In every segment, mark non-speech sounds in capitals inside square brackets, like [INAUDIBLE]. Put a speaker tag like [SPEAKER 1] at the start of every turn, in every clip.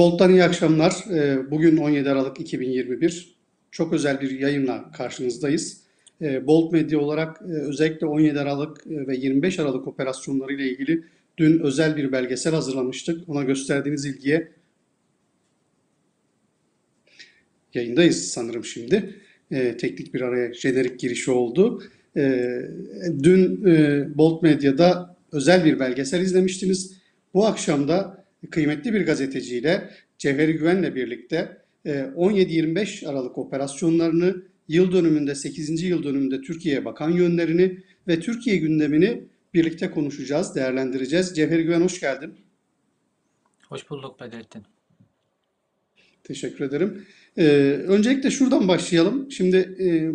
[SPEAKER 1] Bolt'tan iyi akşamlar. Ee, Bugün 17 Aralık 2021. Çok özel bir yayınla karşınızdayız. Ee, Bolt Medya olarak e, özellikle 17 Aralık e, ve 25 Aralık operasyonları ile ilgili dün özel bir belgesel hazırlamıştık. Ona gösterdiğiniz ilgiye yayındayız sanırım şimdi. Ee, Teknik bir araya jenerik girişi oldu. Dün e, Bolt Medya'da özel bir belgesel izlemiştiniz. Bu akşam da kıymetli bir gazeteciyle Cevheri Güven'le birlikte 17-25 e, Aralık operasyonlarını, yıl dönümünde 8. yıl dönümünde Türkiye'ye bakan yönlerini ve Türkiye gündemini birlikte konuşacağız, değerlendireceğiz. Cevheri Güven hoş geldin.
[SPEAKER 2] Hoş bulduk Bedrettin.
[SPEAKER 1] Teşekkür ederim. Ee, öncelikle şuradan başlayalım. Şimdi e,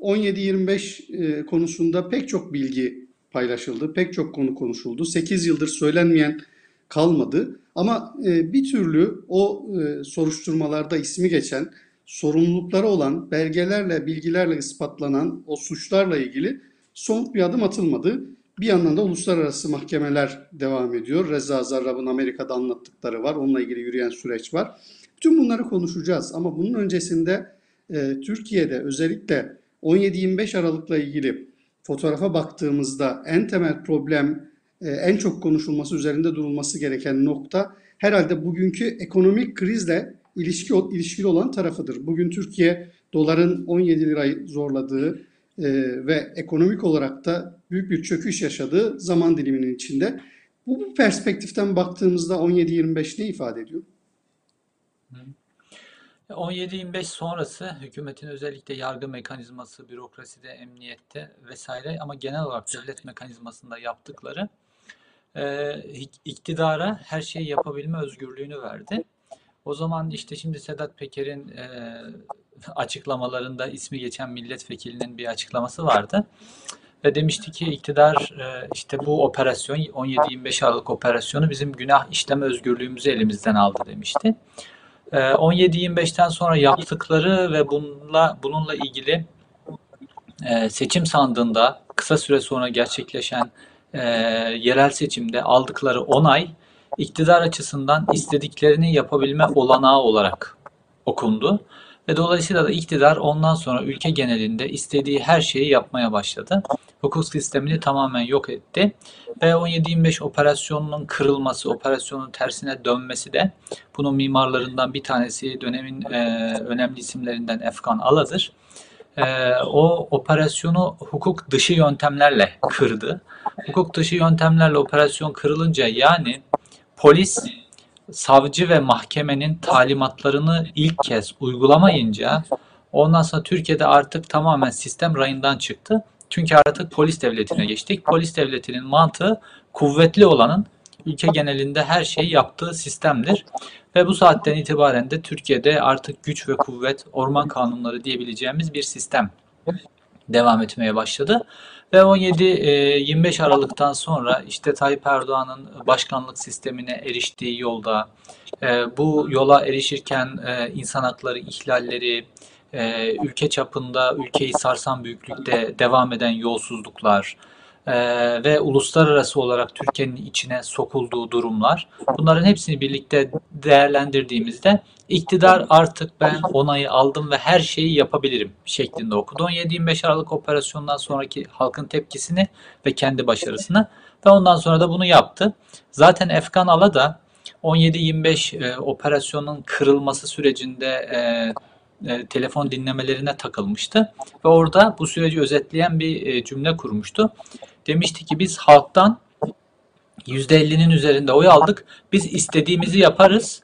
[SPEAKER 1] 17-25 e, konusunda pek çok bilgi paylaşıldı, pek çok konu konuşuldu. 8 yıldır söylenmeyen kalmadı. Ama e, bir türlü o e, soruşturmalarda ismi geçen, sorumlulukları olan, belgelerle, bilgilerle ispatlanan o suçlarla ilgili somut bir adım atılmadı. Bir yandan da uluslararası mahkemeler devam ediyor. Reza Zarrab'ın Amerika'da anlattıkları var. Onunla ilgili yürüyen süreç var. Tüm bunları konuşacağız ama bunun öncesinde e, Türkiye'de özellikle 17-25 Aralık'la ilgili fotoğrafa baktığımızda en temel problem en çok konuşulması, üzerinde durulması gereken nokta herhalde bugünkü ekonomik krizle ilişki ilişkili olan tarafıdır. Bugün Türkiye doların 17 lirayı zorladığı e, ve ekonomik olarak da büyük bir çöküş yaşadığı zaman diliminin içinde. Bu, bu perspektiften baktığımızda 17-25 ne ifade ediyor?
[SPEAKER 2] 17-25 sonrası hükümetin özellikle yargı mekanizması, bürokraside, emniyette vesaire ama genel olarak devlet mekanizmasında yaptıkları e, iktidara her şeyi yapabilme özgürlüğünü verdi. O zaman işte şimdi Sedat Peker'in e, [LAUGHS] açıklamalarında ismi geçen milletvekilinin bir açıklaması vardı. Ve demişti ki iktidar e, işte bu operasyon 17-25 Aralık operasyonu bizim günah işleme özgürlüğümüzü elimizden aldı demişti. E, 17-25'ten sonra yaptıkları ve bununla bununla ilgili e, seçim sandığında kısa süre sonra gerçekleşen e, yerel seçimde aldıkları onay iktidar açısından istediklerini yapabilme olanağı olarak okundu. Ve dolayısıyla da iktidar ondan sonra ülke genelinde istediği her şeyi yapmaya başladı. Hukuk sistemini tamamen yok etti. Ve 17-25 operasyonunun kırılması, operasyonun tersine dönmesi de bunun mimarlarından bir tanesi dönemin e, önemli isimlerinden Efkan Ala'dır. E, o operasyonu hukuk dışı yöntemlerle kırdı hukuk dışı yöntemlerle operasyon kırılınca yani polis savcı ve mahkemenin talimatlarını ilk kez uygulamayınca ondan sonra Türkiye'de artık tamamen sistem rayından çıktı. Çünkü artık polis devletine geçtik. Polis devletinin mantığı kuvvetli olanın ülke genelinde her şeyi yaptığı sistemdir. Ve bu saatten itibaren de Türkiye'de artık güç ve kuvvet, orman kanunları diyebileceğimiz bir sistem devam etmeye başladı. Ve 17-25 e, Aralık'tan sonra işte Tayyip Erdoğan'ın başkanlık sistemine eriştiği yolda e, bu yola erişirken e, insan hakları ihlalleri, ülke çapında ülkeyi sarsan büyüklükte devam eden yolsuzluklar, ee, ve uluslararası olarak Türkiye'nin içine sokulduğu durumlar bunların hepsini birlikte değerlendirdiğimizde iktidar artık ben onayı aldım ve her şeyi yapabilirim şeklinde okudu. 17-25 Aralık operasyonundan sonraki halkın tepkisini ve kendi başarısını ve ondan sonra da bunu yaptı. Zaten Efkan Ala da 17-25 e, operasyonun kırılması sürecinde e, e, telefon dinlemelerine takılmıştı ve orada bu süreci özetleyen bir e, cümle kurmuştu demişti ki biz halktan %50'nin üzerinde oy aldık. Biz istediğimizi yaparız.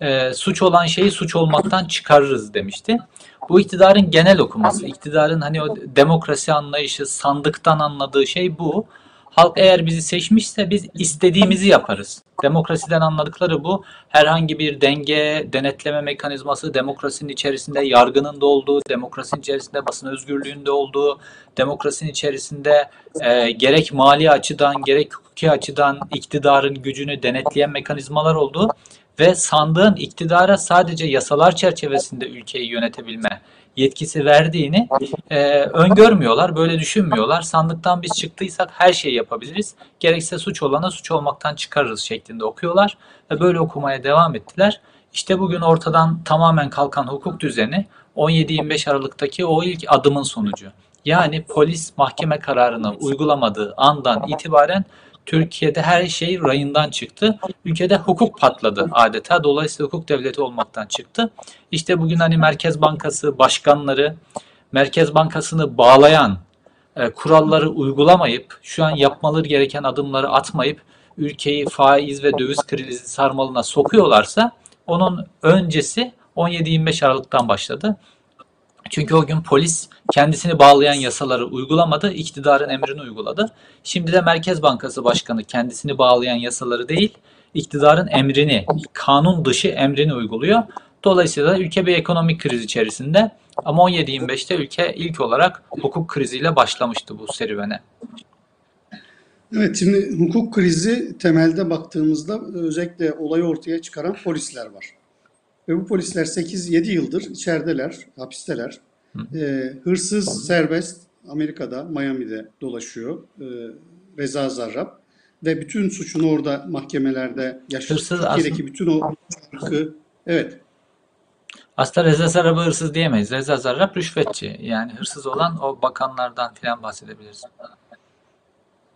[SPEAKER 2] E, suç olan şeyi suç olmaktan çıkarırız demişti. Bu iktidarın genel okuması, iktidarın hani o demokrasi anlayışı, sandıktan anladığı şey bu. Halk eğer bizi seçmişse biz istediğimizi yaparız. Demokrasiden anladıkları bu. Herhangi bir denge, denetleme mekanizması, demokrasinin içerisinde yargının da olduğu, demokrasinin içerisinde basın özgürlüğünde olduğu, demokrasinin içerisinde e, gerek mali açıdan gerek hukuki açıdan iktidarın gücünü denetleyen mekanizmalar olduğu ve sandığın iktidara sadece yasalar çerçevesinde ülkeyi yönetebilme yetkisi verdiğini e, öngörmüyorlar, böyle düşünmüyorlar. Sandıktan biz çıktıysak her şeyi yapabiliriz. Gerekse suç olana suç olmaktan çıkarırız şeklinde okuyorlar ve böyle okumaya devam ettiler. İşte bugün ortadan tamamen kalkan hukuk düzeni 17-25 Aralık'taki o ilk adımın sonucu. Yani polis mahkeme kararını uygulamadığı andan itibaren Türkiye'de her şey rayından çıktı. Ülkede hukuk patladı adeta. Dolayısıyla hukuk devleti olmaktan çıktı. İşte bugün hani Merkez Bankası başkanları, Merkez Bankası'nı bağlayan e, kuralları uygulamayıp, şu an yapmaları gereken adımları atmayıp ülkeyi faiz ve döviz krizi sarmalına sokuyorlarsa onun öncesi 17-25 Aralık'tan başladı. Çünkü o gün polis kendisini bağlayan yasaları uygulamadı, iktidarın emrini uyguladı. Şimdi de Merkez Bankası Başkanı kendisini bağlayan yasaları değil, iktidarın emrini, kanun dışı emrini uyguluyor. Dolayısıyla ülke bir ekonomik kriz içerisinde ama 17-25'te ülke ilk olarak hukuk kriziyle başlamıştı bu serüvene.
[SPEAKER 1] Evet, şimdi hukuk krizi temelde baktığımızda özellikle olayı ortaya çıkaran polisler var. Ve bu polisler 8-7 yıldır içerideler, hapisteler. Ee, hırsız serbest Amerika'da, Miami'de dolaşıyor. Ee, Reza Zarrab. Ve bütün suçunu orada mahkemelerde.
[SPEAKER 2] Hırsız
[SPEAKER 1] Türkiye'deki
[SPEAKER 2] aslında-
[SPEAKER 1] bütün o hakkı, evet,
[SPEAKER 2] Aslında Reza Zarrab'ı hırsız diyemeyiz. Reza Zarrab rüşvetçi. Yani hırsız olan o bakanlardan filan bahsedebiliriz.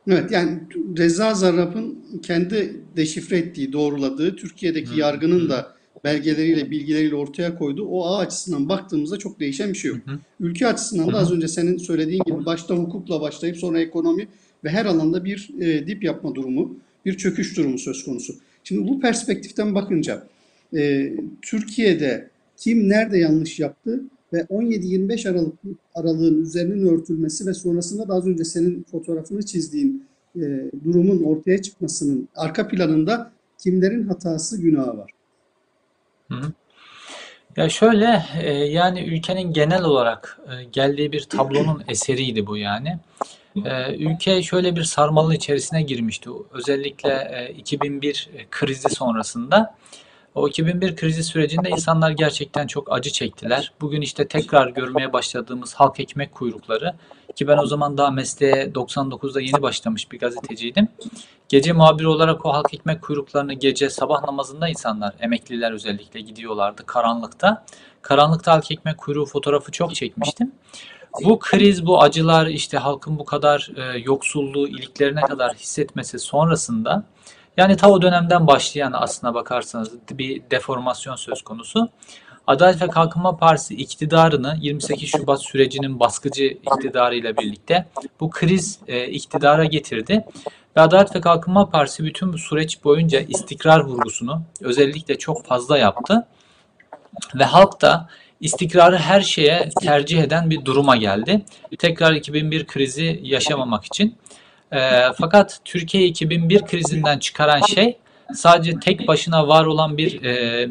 [SPEAKER 1] Evet yani Reza Zarrab'ın kendi deşifre ettiği, doğruladığı, Türkiye'deki yargının da belgeleriyle, bilgileriyle ortaya koyduğu o ağ açısından baktığımızda çok değişen bir şey yok. Ülke açısından da az önce senin söylediğin gibi başta hukukla başlayıp sonra ekonomi ve her alanda bir e, dip yapma durumu, bir çöküş durumu söz konusu. Şimdi bu perspektiften bakınca e, Türkiye'de kim nerede yanlış yaptı ve 17-25 Aralık aralığın üzerinin örtülmesi ve sonrasında da az önce senin fotoğrafını çizdiğin e, durumun ortaya çıkmasının arka planında kimlerin hatası günahı var.
[SPEAKER 2] Ya şöyle e, yani ülkenin genel olarak e, geldiği bir tablonun [CLEARS THROAT] eseriydi bu yani. E, ülke şöyle bir sarmalın içerisine girmişti. Özellikle e, 2001 krizi sonrasında. O 2001 krizi sürecinde insanlar gerçekten çok acı çektiler. Bugün işte tekrar görmeye başladığımız halk ekmek kuyrukları ki ben o zaman daha mesleğe 99'da yeni başlamış bir gazeteciydim. Gece muhabiri olarak o halk ekmek kuyruklarını gece sabah namazında insanlar, emekliler özellikle gidiyorlardı karanlıkta. Karanlıkta halk ekmek kuyruğu fotoğrafı çok çekmiştim. Bu kriz, bu acılar, işte halkın bu kadar e, yoksulluğu iliklerine kadar hissetmesi sonrasında yani ta o dönemden başlayan aslına bakarsanız bir deformasyon söz konusu. Adalet ve Kalkınma Partisi iktidarını 28 Şubat sürecinin baskıcı iktidarıyla birlikte bu kriz e, iktidara getirdi. Ve Adalet ve Kalkınma Partisi bütün bu süreç boyunca istikrar vurgusunu özellikle çok fazla yaptı. Ve halk da istikrarı her şeye tercih eden bir duruma geldi. Tekrar 2001 krizi yaşamamak için. E, fakat Türkiye 2001 krizinden çıkaran şey sadece tek başına var olan bir e,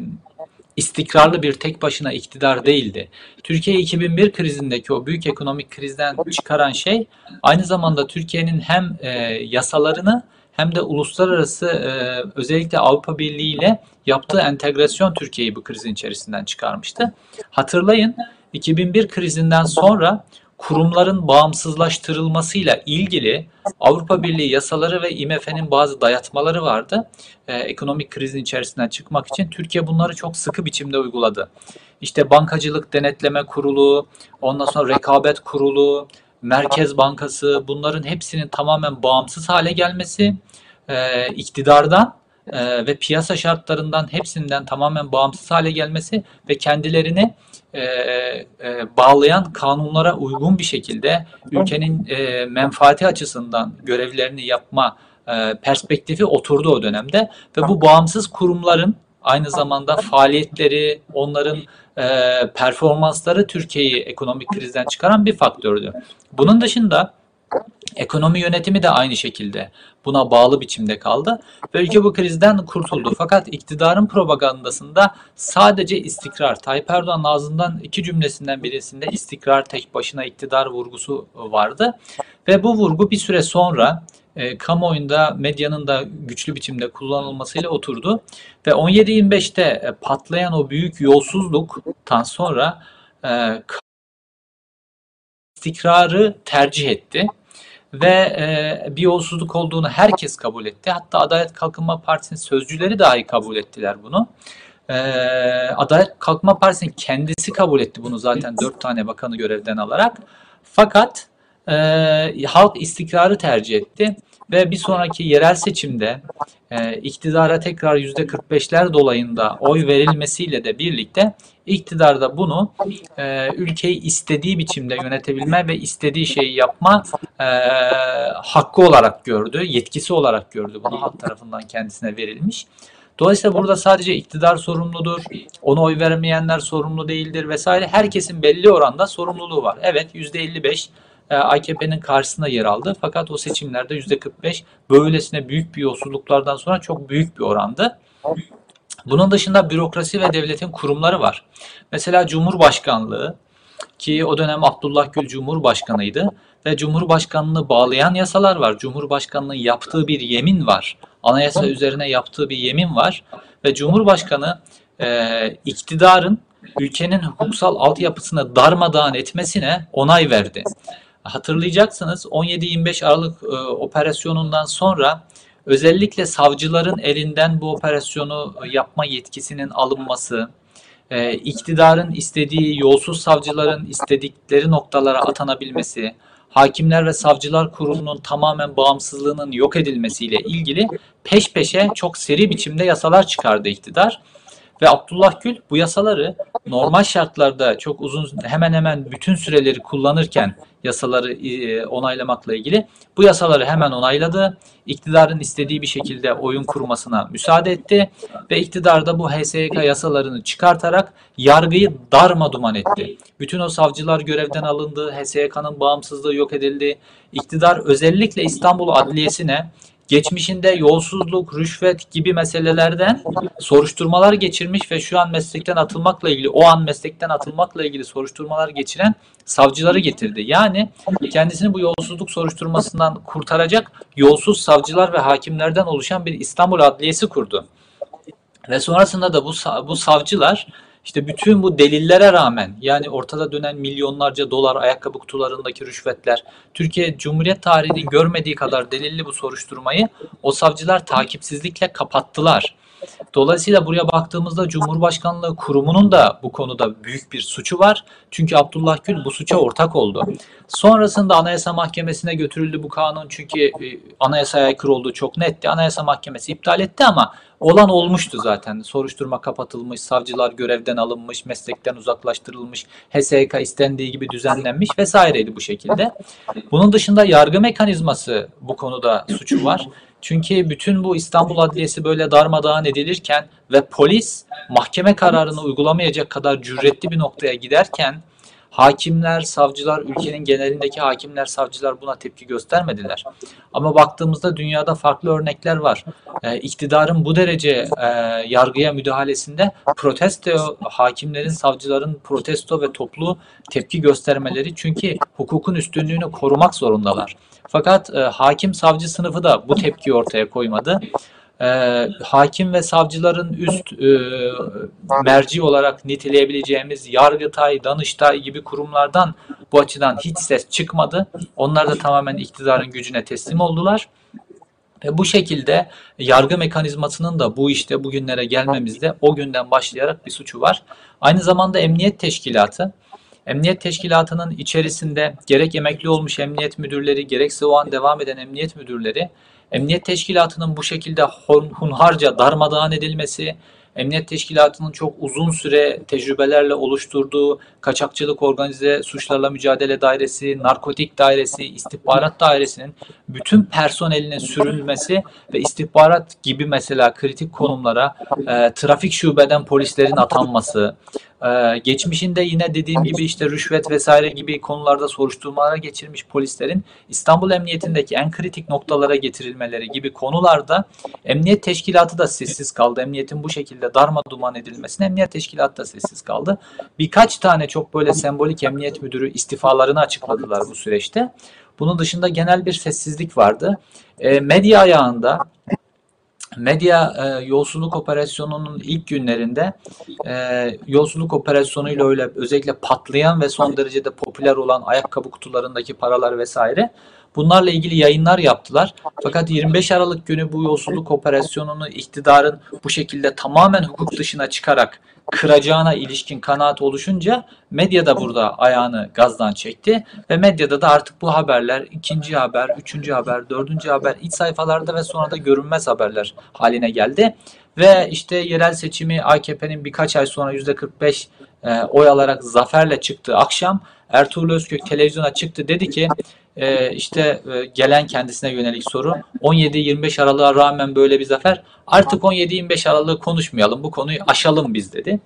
[SPEAKER 2] istikrarlı bir tek başına iktidar değildi. Türkiye 2001 krizindeki o büyük ekonomik krizden çıkaran şey aynı zamanda Türkiye'nin hem e, yasalarını hem de uluslararası e, özellikle Avrupa Birliği ile yaptığı entegrasyon Türkiye'yi bu krizin içerisinden çıkarmıştı. Hatırlayın 2001 krizinden sonra kurumların bağımsızlaştırılmasıyla ilgili Avrupa Birliği yasaları ve IMF'nin bazı dayatmaları vardı. Ee, ekonomik krizin içerisinden çıkmak için Türkiye bunları çok sıkı biçimde uyguladı. İşte bankacılık denetleme kurulu, ondan sonra rekabet kurulu, Merkez Bankası bunların hepsinin tamamen bağımsız hale gelmesi, e, iktidardan e, ve piyasa şartlarından hepsinden tamamen bağımsız hale gelmesi ve kendilerini e, e, bağlayan kanunlara uygun bir şekilde ülkenin e, menfaati açısından görevlerini yapma e, perspektifi oturdu o dönemde ve bu bağımsız kurumların aynı zamanda faaliyetleri, onların e, performansları Türkiye'yi ekonomik krizden çıkaran bir faktördü. Bunun dışında Ekonomi yönetimi de aynı şekilde buna bağlı biçimde kaldı ülke bu krizden kurtuldu. Fakat iktidarın propagandasında sadece istikrar, Tayyip Erdoğan'ın ağzından iki cümlesinden birisinde istikrar tek başına iktidar vurgusu vardı. Ve bu vurgu bir süre sonra e, kamuoyunda medyanın da güçlü biçimde kullanılmasıyla oturdu. Ve 17-25'te e, patlayan o büyük yolsuzluktan sonra e, istikrarı tercih etti ve e, bir yolsuzluk olduğunu herkes kabul etti. Hatta Adalet Kalkınma Partisi'nin sözcüleri dahi kabul ettiler bunu. Ee, Adalet Kalkınma Partisi'nin kendisi kabul etti bunu zaten dört tane bakanı görevden alarak. Fakat e, halk istikrarı tercih etti ve bir sonraki yerel seçimde e, iktidara tekrar yüzde 45'ler dolayında oy verilmesiyle de birlikte iktidarda bunu e, ülkeyi istediği biçimde yönetebilme ve istediği şeyi yapma e, hakkı olarak gördü, yetkisi olarak gördü. Bunu halk tarafından kendisine verilmiş. Dolayısıyla burada sadece iktidar sorumludur, ona oy vermeyenler sorumlu değildir vesaire. Herkesin belli oranda sorumluluğu var. Evet %55 e, AKP'nin karşısında yer aldı. Fakat o seçimlerde %45 böylesine büyük bir yolsuzluklardan sonra çok büyük bir orandı. Bunun dışında bürokrasi ve devletin kurumları var. Mesela Cumhurbaşkanlığı ki o dönem Abdullah Gül Cumhurbaşkanıydı ve Cumhurbaşkanlığı bağlayan yasalar var. Cumhurbaşkanlığı yaptığı bir yemin var. Anayasa üzerine yaptığı bir yemin var ve Cumhurbaşkanı e, iktidarın ülkenin hukuksal altyapısını darmadağın etmesine onay verdi. Hatırlayacaksınız 17-25 Aralık e, operasyonundan sonra özellikle savcıların elinden bu operasyonu yapma yetkisinin alınması, e, iktidarın istediği yolsuz savcıların istedikleri noktalara atanabilmesi, hakimler ve savcılar kurulunun tamamen bağımsızlığının yok edilmesiyle ilgili peş peşe çok seri biçimde yasalar çıkardı iktidar. Ve Abdullah Gül bu yasaları normal şartlarda çok uzun hemen hemen bütün süreleri kullanırken yasaları e, onaylamakla ilgili bu yasaları hemen onayladı. İktidarın istediği bir şekilde oyun kurmasına müsaade etti ve iktidar da bu HSYK yasalarını çıkartarak yargıyı darma duman etti. Bütün o savcılar görevden alındı, HSYK'nın bağımsızlığı yok edildi. İktidar özellikle İstanbul Adliyesi'ne geçmişinde yolsuzluk, rüşvet gibi meselelerden soruşturmalar geçirmiş ve şu an meslekten atılmakla ilgili, o an meslekten atılmakla ilgili soruşturmalar geçiren savcıları getirdi. Yani kendisini bu yolsuzluk soruşturmasından kurtaracak yolsuz savcılar ve hakimlerden oluşan bir İstanbul Adliyesi kurdu. Ve sonrasında da bu bu savcılar işte bütün bu delillere rağmen yani ortada dönen milyonlarca dolar ayakkabı kutularındaki rüşvetler Türkiye Cumhuriyet tarihinin görmediği kadar delilli bu soruşturmayı o savcılar takipsizlikle kapattılar. Dolayısıyla buraya baktığımızda Cumhurbaşkanlığı kurumunun da bu konuda büyük bir suçu var. Çünkü Abdullah Gül bu suça ortak oldu. Sonrasında Anayasa Mahkemesi'ne götürüldü bu kanun çünkü e, anayasaya aykırı olduğu çok netti. Anayasa Mahkemesi iptal etti ama olan olmuştu zaten. Soruşturma kapatılmış, savcılar görevden alınmış, meslekten uzaklaştırılmış, HSK istendiği gibi düzenlenmiş vesaireydi bu şekilde. Bunun dışında yargı mekanizması bu konuda suçu var. Çünkü bütün bu İstanbul Adliyesi böyle darmadağın edilirken ve polis mahkeme kararını uygulamayacak kadar cüretli bir noktaya giderken hakimler, savcılar, ülkenin genelindeki hakimler, savcılar buna tepki göstermediler. Ama baktığımızda dünyada farklı örnekler var. Ee, iktidarın bu derece e, yargıya müdahalesinde protesto, hakimlerin, savcıların protesto ve toplu tepki göstermeleri çünkü hukukun üstünlüğünü korumak zorundalar. Fakat e, hakim savcı sınıfı da bu tepkiyi ortaya koymadı. E, hakim ve savcıların üst e, merci olarak niteleyebileceğimiz Yargıtay, Danıştay gibi kurumlardan bu açıdan hiç ses çıkmadı. Onlar da tamamen iktidarın gücüne teslim oldular. Ve bu şekilde yargı mekanizmasının da bu işte bugünlere gelmemizde o günden başlayarak bir suçu var. Aynı zamanda emniyet teşkilatı Emniyet teşkilatının içerisinde gerek emekli olmuş emniyet müdürleri gerekse o an devam eden emniyet müdürleri emniyet teşkilatının bu şekilde hunharca darmadağın edilmesi, Emniyet Teşkilatı'nın çok uzun süre tecrübelerle oluşturduğu kaçakçılık organize suçlarla mücadele dairesi, narkotik dairesi, istihbarat dairesinin bütün personeline sürülmesi ve istihbarat gibi mesela kritik konumlara e, trafik şubeden polislerin atanması, ee, geçmişinde yine dediğim gibi işte rüşvet vesaire gibi konularda soruşturmalara geçirmiş polislerin İstanbul Emniyetindeki en kritik noktalara getirilmeleri gibi konularda Emniyet Teşkilatı da sessiz kaldı. Emniyetin bu şekilde darma duman edilmesine Emniyet Teşkilatı da sessiz kaldı. Birkaç tane çok böyle sembolik emniyet müdürü istifalarını açıkladılar bu süreçte. Bunun dışında genel bir sessizlik vardı. E, medya ayağında Medya e, yolsuzluk operasyonunun ilk günlerinde e, yolsuzluk operasyonuyla öyle özellikle patlayan ve son derecede popüler olan ayakkabı kutularındaki paralar vesaire Bunlarla ilgili yayınlar yaptılar. Fakat 25 Aralık günü bu yolsuzluk operasyonunu iktidarın bu şekilde tamamen hukuk dışına çıkarak kıracağına ilişkin kanaat oluşunca medya da burada ayağını gazdan çekti ve medyada da artık bu haberler ikinci haber, üçüncü haber, dördüncü haber iç sayfalarda ve sonra da görünmez haberler haline geldi. Ve işte yerel seçimi AKP'nin birkaç ay sonra %45 e, oy alarak zaferle çıktığı akşam Ertuğrul Özkök televizyona çıktı dedi ki e, işte e, gelen kendisine yönelik soru 17-25 Aralık'a rağmen böyle bir zafer artık 17-25 Aralık'ı konuşmayalım bu konuyu aşalım biz dedi.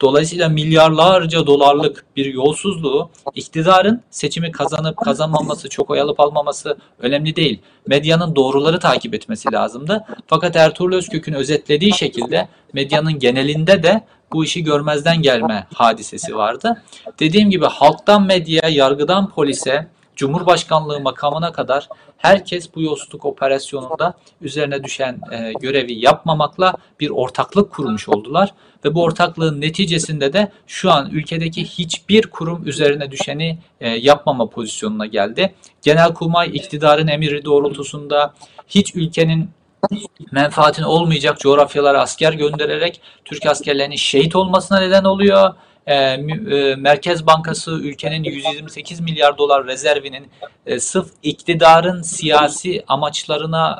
[SPEAKER 2] Dolayısıyla milyarlarca dolarlık bir yolsuzluğu iktidarın seçimi kazanıp kazanmaması, çok oy alıp almaması önemli değil. Medyanın doğruları takip etmesi lazımdı. Fakat Ertuğrul Özkök'ün özetlediği şekilde medyanın genelinde de bu işi görmezden gelme hadisesi vardı. Dediğim gibi halktan medyaya, yargıdan polise, Cumhurbaşkanlığı makamına kadar herkes bu yolsuzluk operasyonunda üzerine düşen e, görevi yapmamakla bir ortaklık kurmuş oldular ve bu ortaklığın neticesinde de şu an ülkedeki hiçbir kurum üzerine düşeni e, yapmama pozisyonuna geldi. Genelkurmay iktidarın emiri doğrultusunda hiç ülkenin menfaatine olmayacak coğrafyalara asker göndererek Türk askerlerinin şehit olmasına neden oluyor. E, mü- e, Merkez Bankası ülkenin 128 milyar dolar rezervinin e, sırf iktidarın siyasi amaçlarına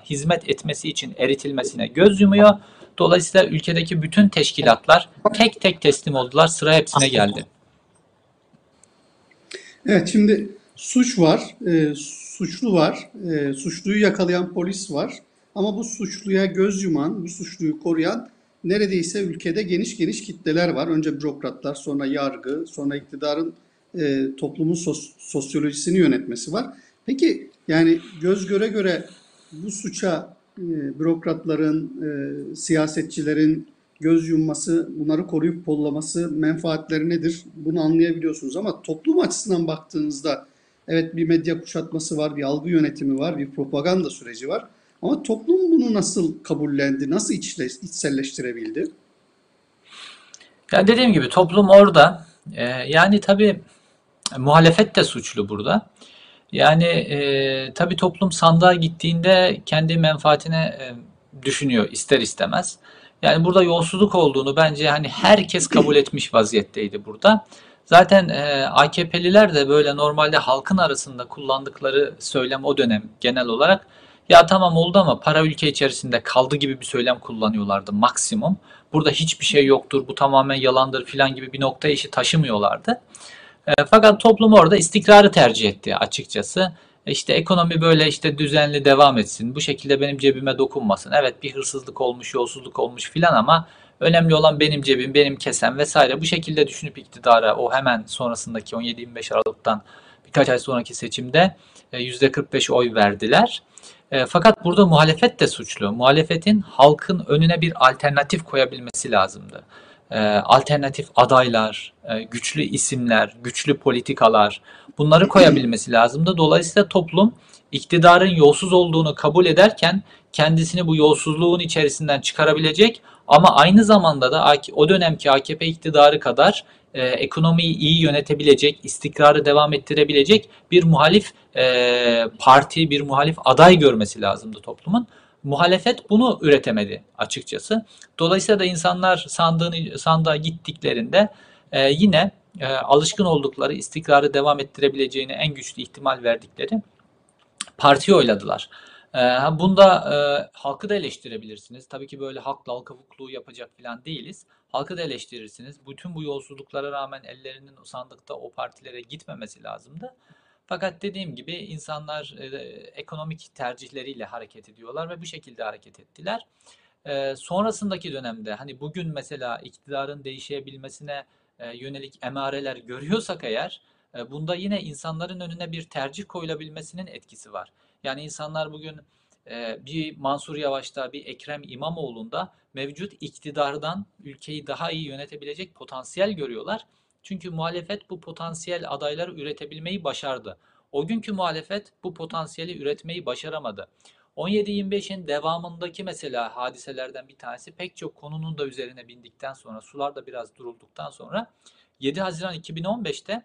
[SPEAKER 2] e, hizmet etmesi için eritilmesine göz yumuyor. Dolayısıyla ülkedeki bütün teşkilatlar tek tek teslim oldular. Sıra hepsine geldi.
[SPEAKER 1] Evet şimdi suç var, e, suçlu var, e, suçluyu yakalayan polis var. Ama bu suçluya göz yuman, bu suçluyu koruyan neredeyse ülkede geniş geniş kitleler var. Önce bürokratlar, sonra yargı, sonra iktidarın e, toplumun sos- sosyolojisini yönetmesi var. Peki yani göz göre göre bu suça e, bürokratların, e, siyasetçilerin göz yumması, bunları koruyup kollaması menfaatleri nedir? Bunu anlayabiliyorsunuz ama toplum açısından baktığınızda evet bir medya kuşatması var, bir algı yönetimi var, bir propaganda süreci var. Ama toplum bunu nasıl kabullendi, nasıl içle, içselleştirebildi?
[SPEAKER 2] Ya dediğim gibi toplum orada. E, yani tabii muhalefet de suçlu burada. Yani e, tabii toplum sandığa gittiğinde kendi menfaatine e, düşünüyor ister istemez. Yani burada yolsuzluk olduğunu bence hani herkes kabul etmiş vaziyetteydi burada. Zaten e, AKP'liler de böyle normalde halkın arasında kullandıkları söylem o dönem genel olarak ya tamam oldu ama para ülke içerisinde kaldı gibi bir söylem kullanıyorlardı maksimum. Burada hiçbir şey yoktur, bu tamamen yalandır filan gibi bir nokta işi taşımıyorlardı. E, fakat toplum orada istikrarı tercih etti açıkçası. E, İşte ekonomi böyle işte düzenli devam etsin. Bu şekilde benim cebime dokunmasın. Evet bir hırsızlık olmuş, yolsuzluk olmuş filan ama önemli olan benim cebim, benim kesem vesaire. Bu şekilde düşünüp iktidara o hemen sonrasındaki 17-25 Aralık'tan birkaç ay sonraki seçimde e, %45 oy verdiler. E, Fakat burada muhalefet de suçlu. Muhalefetin halkın önüne bir alternatif koyabilmesi lazımdı. E, Alternatif adaylar, e, güçlü isimler, güçlü politikalar bunları koyabilmesi lazımdı. Dolayısıyla toplum iktidarın yolsuz olduğunu kabul ederken kendisini bu yolsuzluğun içerisinden çıkarabilecek ama aynı zamanda da o dönemki AKP iktidarı kadar e, ekonomiyi iyi yönetebilecek, istikrarı devam ettirebilecek bir muhalif e, parti, bir muhalif aday görmesi lazımdı toplumun. Muhalefet bunu üretemedi açıkçası. Dolayısıyla da insanlar sandığını, sandığa gittiklerinde e, yine e, alışkın oldukları istikrarı devam ettirebileceğini en güçlü ihtimal verdikleri partiyi oyladılar. E, bunda e, halkı da eleştirebilirsiniz. Tabii ki böyle halkla halka hukukluğu yapacak falan değiliz. Halkı da eleştirirsiniz. Bütün bu yolsuzluklara rağmen ellerinin sandıkta o partilere gitmemesi lazımdı. Fakat dediğim gibi insanlar e, ekonomik tercihleriyle hareket ediyorlar ve bu şekilde hareket ettiler. E, sonrasındaki dönemde hani bugün mesela iktidarın değişebilmesine e, yönelik emareler görüyorsak eğer e, bunda yine insanların önüne bir tercih koyulabilmesinin etkisi var. Yani insanlar bugün bir Mansur Yavaş'ta, bir Ekrem İmamoğlu'nda mevcut iktidardan ülkeyi daha iyi yönetebilecek potansiyel görüyorlar. Çünkü muhalefet bu potansiyel adayları üretebilmeyi başardı. O günkü muhalefet bu potansiyeli üretmeyi başaramadı. 17-25'in devamındaki mesela hadiselerden bir tanesi pek çok konunun da üzerine bindikten sonra sular da biraz durulduktan sonra 7 Haziran 2015'te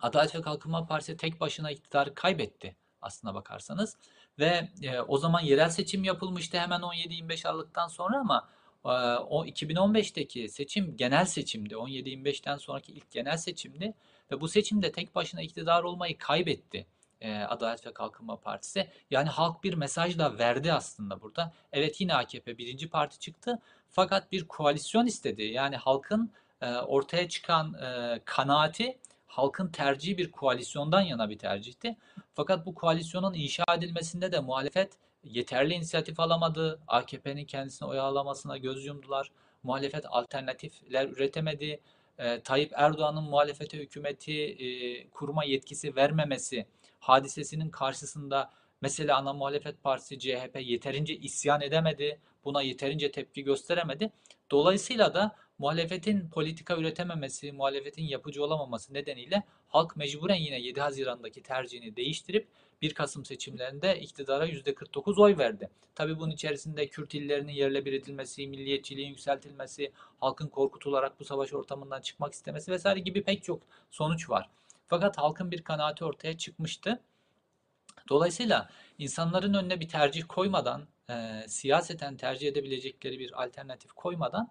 [SPEAKER 2] Adalet ve Kalkınma Partisi tek başına iktidarı kaybetti aslına bakarsanız. Ve e, o zaman yerel seçim yapılmıştı hemen 17-25 Aralık'tan sonra ama e, o 2015'teki seçim genel seçimdi. 17-25'ten sonraki ilk genel seçimdi ve bu seçimde tek başına iktidar olmayı kaybetti e, Adalet ve Kalkınma Partisi. Yani halk bir mesaj da verdi aslında burada. Evet yine AKP birinci parti çıktı fakat bir koalisyon istedi. Yani halkın e, ortaya çıkan e, kanaati halkın tercihi bir koalisyondan yana bir tercihti. Fakat bu koalisyonun inşa edilmesinde de muhalefet yeterli inisiyatif alamadı. AKP'nin kendisine oy alamasına göz yumdular. Muhalefet alternatifler üretemedi. E, Tayyip Erdoğan'ın muhalefete hükümeti e, kurma yetkisi vermemesi hadisesinin karşısında mesela ana muhalefet partisi CHP yeterince isyan edemedi. Buna yeterince tepki gösteremedi. Dolayısıyla da muhalefetin politika üretememesi, muhalefetin yapıcı olamaması nedeniyle halk mecburen yine 7 Haziran'daki tercihini değiştirip 1 Kasım seçimlerinde iktidara %49 oy verdi. Tabii bunun içerisinde Kürt illerinin yerle bir edilmesi, milliyetçiliğin yükseltilmesi, halkın korkutularak bu savaş ortamından çıkmak istemesi vesaire gibi pek çok sonuç var. Fakat halkın bir kanaati ortaya çıkmıştı. Dolayısıyla insanların önüne bir tercih koymadan, e, siyaseten tercih edebilecekleri bir alternatif koymadan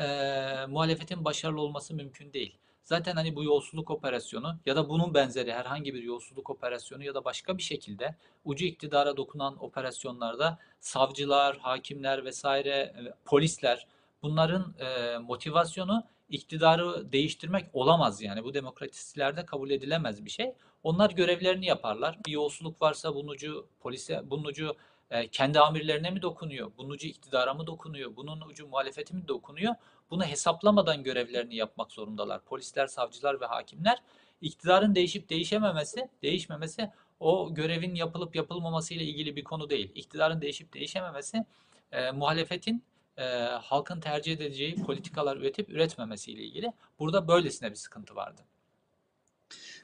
[SPEAKER 2] e, muhalefetin başarılı olması mümkün değil. Zaten hani bu yolsuzluk operasyonu ya da bunun benzeri herhangi bir yolsuzluk operasyonu ya da başka bir şekilde ucu iktidara dokunan operasyonlarda savcılar, hakimler vesaire, polisler bunların e, motivasyonu iktidarı değiştirmek olamaz yani. Bu demokrasilerde kabul edilemez bir şey. Onlar görevlerini yaparlar. Bir yolsuzluk varsa bunun ucu polise, bunun ucu e, kendi amirlerine mi dokunuyor? Bunun ucu iktidara mı dokunuyor? Bunun ucu muhalefeti mi dokunuyor? Bunu hesaplamadan görevlerini yapmak zorundalar. Polisler, savcılar ve hakimler. İktidarın değişip değişememesi, değişmemesi o görevin yapılıp yapılmaması ile ilgili bir konu değil. İktidarın değişip değişememesi e, muhalefetin e, halkın tercih edeceği politikalar üretip üretmemesiyle ilgili. Burada böylesine bir sıkıntı vardı.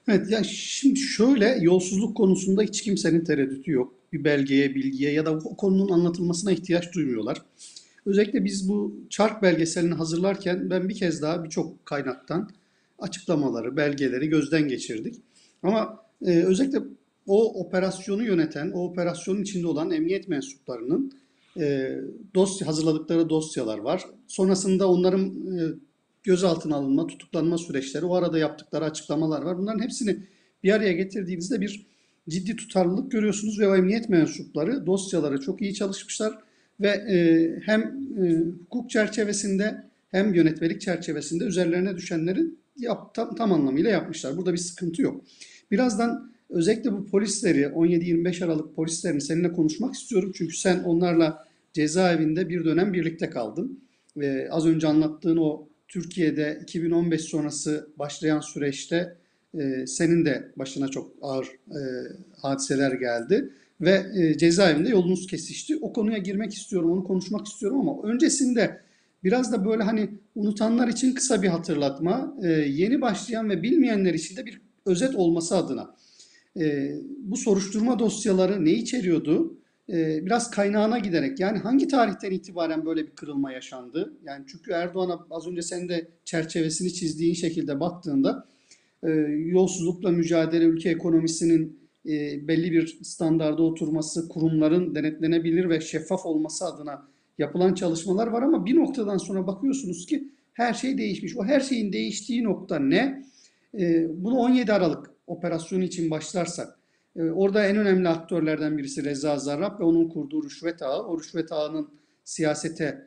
[SPEAKER 1] Evet, ya şimdi şöyle yolsuzluk konusunda hiç kimsenin tereddütü yok. Bir belgeye, bilgiye ya da o konunun anlatılmasına ihtiyaç duymuyorlar. Özellikle biz bu çark belgeselini hazırlarken ben bir kez daha birçok kaynaktan açıklamaları, belgeleri gözden geçirdik. Ama e, özellikle o operasyonu yöneten, o operasyonun içinde olan emniyet mensuplarının e, dosya hazırladıkları dosyalar var. Sonrasında onların e, gözaltına alınma, tutuklanma süreçleri, o arada yaptıkları açıklamalar var. Bunların hepsini bir araya getirdiğinizde bir ciddi tutarlılık görüyorsunuz ve o emniyet mensupları dosyaları çok iyi çalışmışlar ve e, hem e, hukuk çerçevesinde hem yönetmelik çerçevesinde üzerlerine düşenleri yap, tam, tam anlamıyla yapmışlar. Burada bir sıkıntı yok. Birazdan özellikle bu polisleri 17-25 Aralık polislerini seninle konuşmak istiyorum. Çünkü sen onlarla cezaevinde bir dönem birlikte kaldın. Ve az önce anlattığın o Türkiye'de 2015 sonrası başlayan süreçte e, senin de başına çok ağır e, hadiseler geldi ve e, cezaevinde yolunuz kesişti. O konuya girmek istiyorum, onu konuşmak istiyorum ama öncesinde biraz da böyle hani unutanlar için kısa bir hatırlatma, e, yeni başlayan ve bilmeyenler için de bir özet olması adına. E, bu soruşturma dosyaları ne içeriyordu? E, biraz kaynağına giderek yani hangi tarihten itibaren böyle bir kırılma yaşandı? Yani çünkü Erdoğan'a az önce sen de çerçevesini çizdiğin şekilde baktığında e, yolsuzlukla mücadele ülke ekonomisinin e, belli bir standarda oturması, kurumların denetlenebilir ve şeffaf olması adına yapılan çalışmalar var ama bir noktadan sonra bakıyorsunuz ki her şey değişmiş. O her şeyin değiştiği nokta ne? E, bunu 17 Aralık operasyonu için başlarsak, e, orada en önemli aktörlerden birisi Reza Zarrab ve onun kurduğu rüşvet ağı. O rüşvet ağının siyasete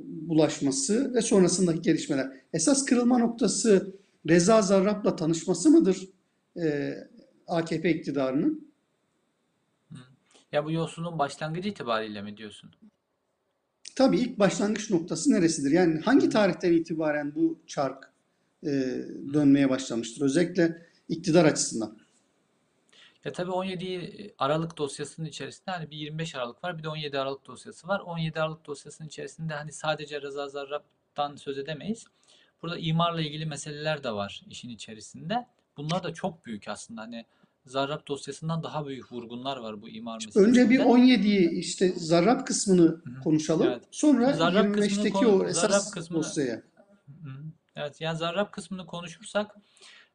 [SPEAKER 1] bulaşması ve sonrasındaki gelişmeler. Esas kırılma noktası Reza Zarrab'la tanışması mıdır? AKP iktidarının.
[SPEAKER 2] Ya bu yolsuzluğun başlangıcı itibariyle mi diyorsun?
[SPEAKER 1] Tabii ilk başlangıç noktası neresidir? Yani hangi tarihten itibaren bu çark e, dönmeye başlamıştır? Özellikle iktidar açısından.
[SPEAKER 2] Ya tabii 17 Aralık dosyasının içerisinde hani bir 25 Aralık var bir de 17 Aralık dosyası var. 17 Aralık dosyasının içerisinde hani sadece Reza Zarrab'dan söz edemeyiz. Burada imarla ilgili meseleler de var işin içerisinde. Bunlar da çok büyük aslında. Hani Zarrab dosyasından daha büyük vurgunlar var bu imar meselesinde.
[SPEAKER 1] Önce bir 17'yi işte Zarrab kısmını Hı-hı. konuşalım. Evet. Sonra Zarrab 25'teki konu, o esas Zarrab kısmını, dosyaya.
[SPEAKER 2] Hı-hı. Evet yani Zarrab kısmını konuşursak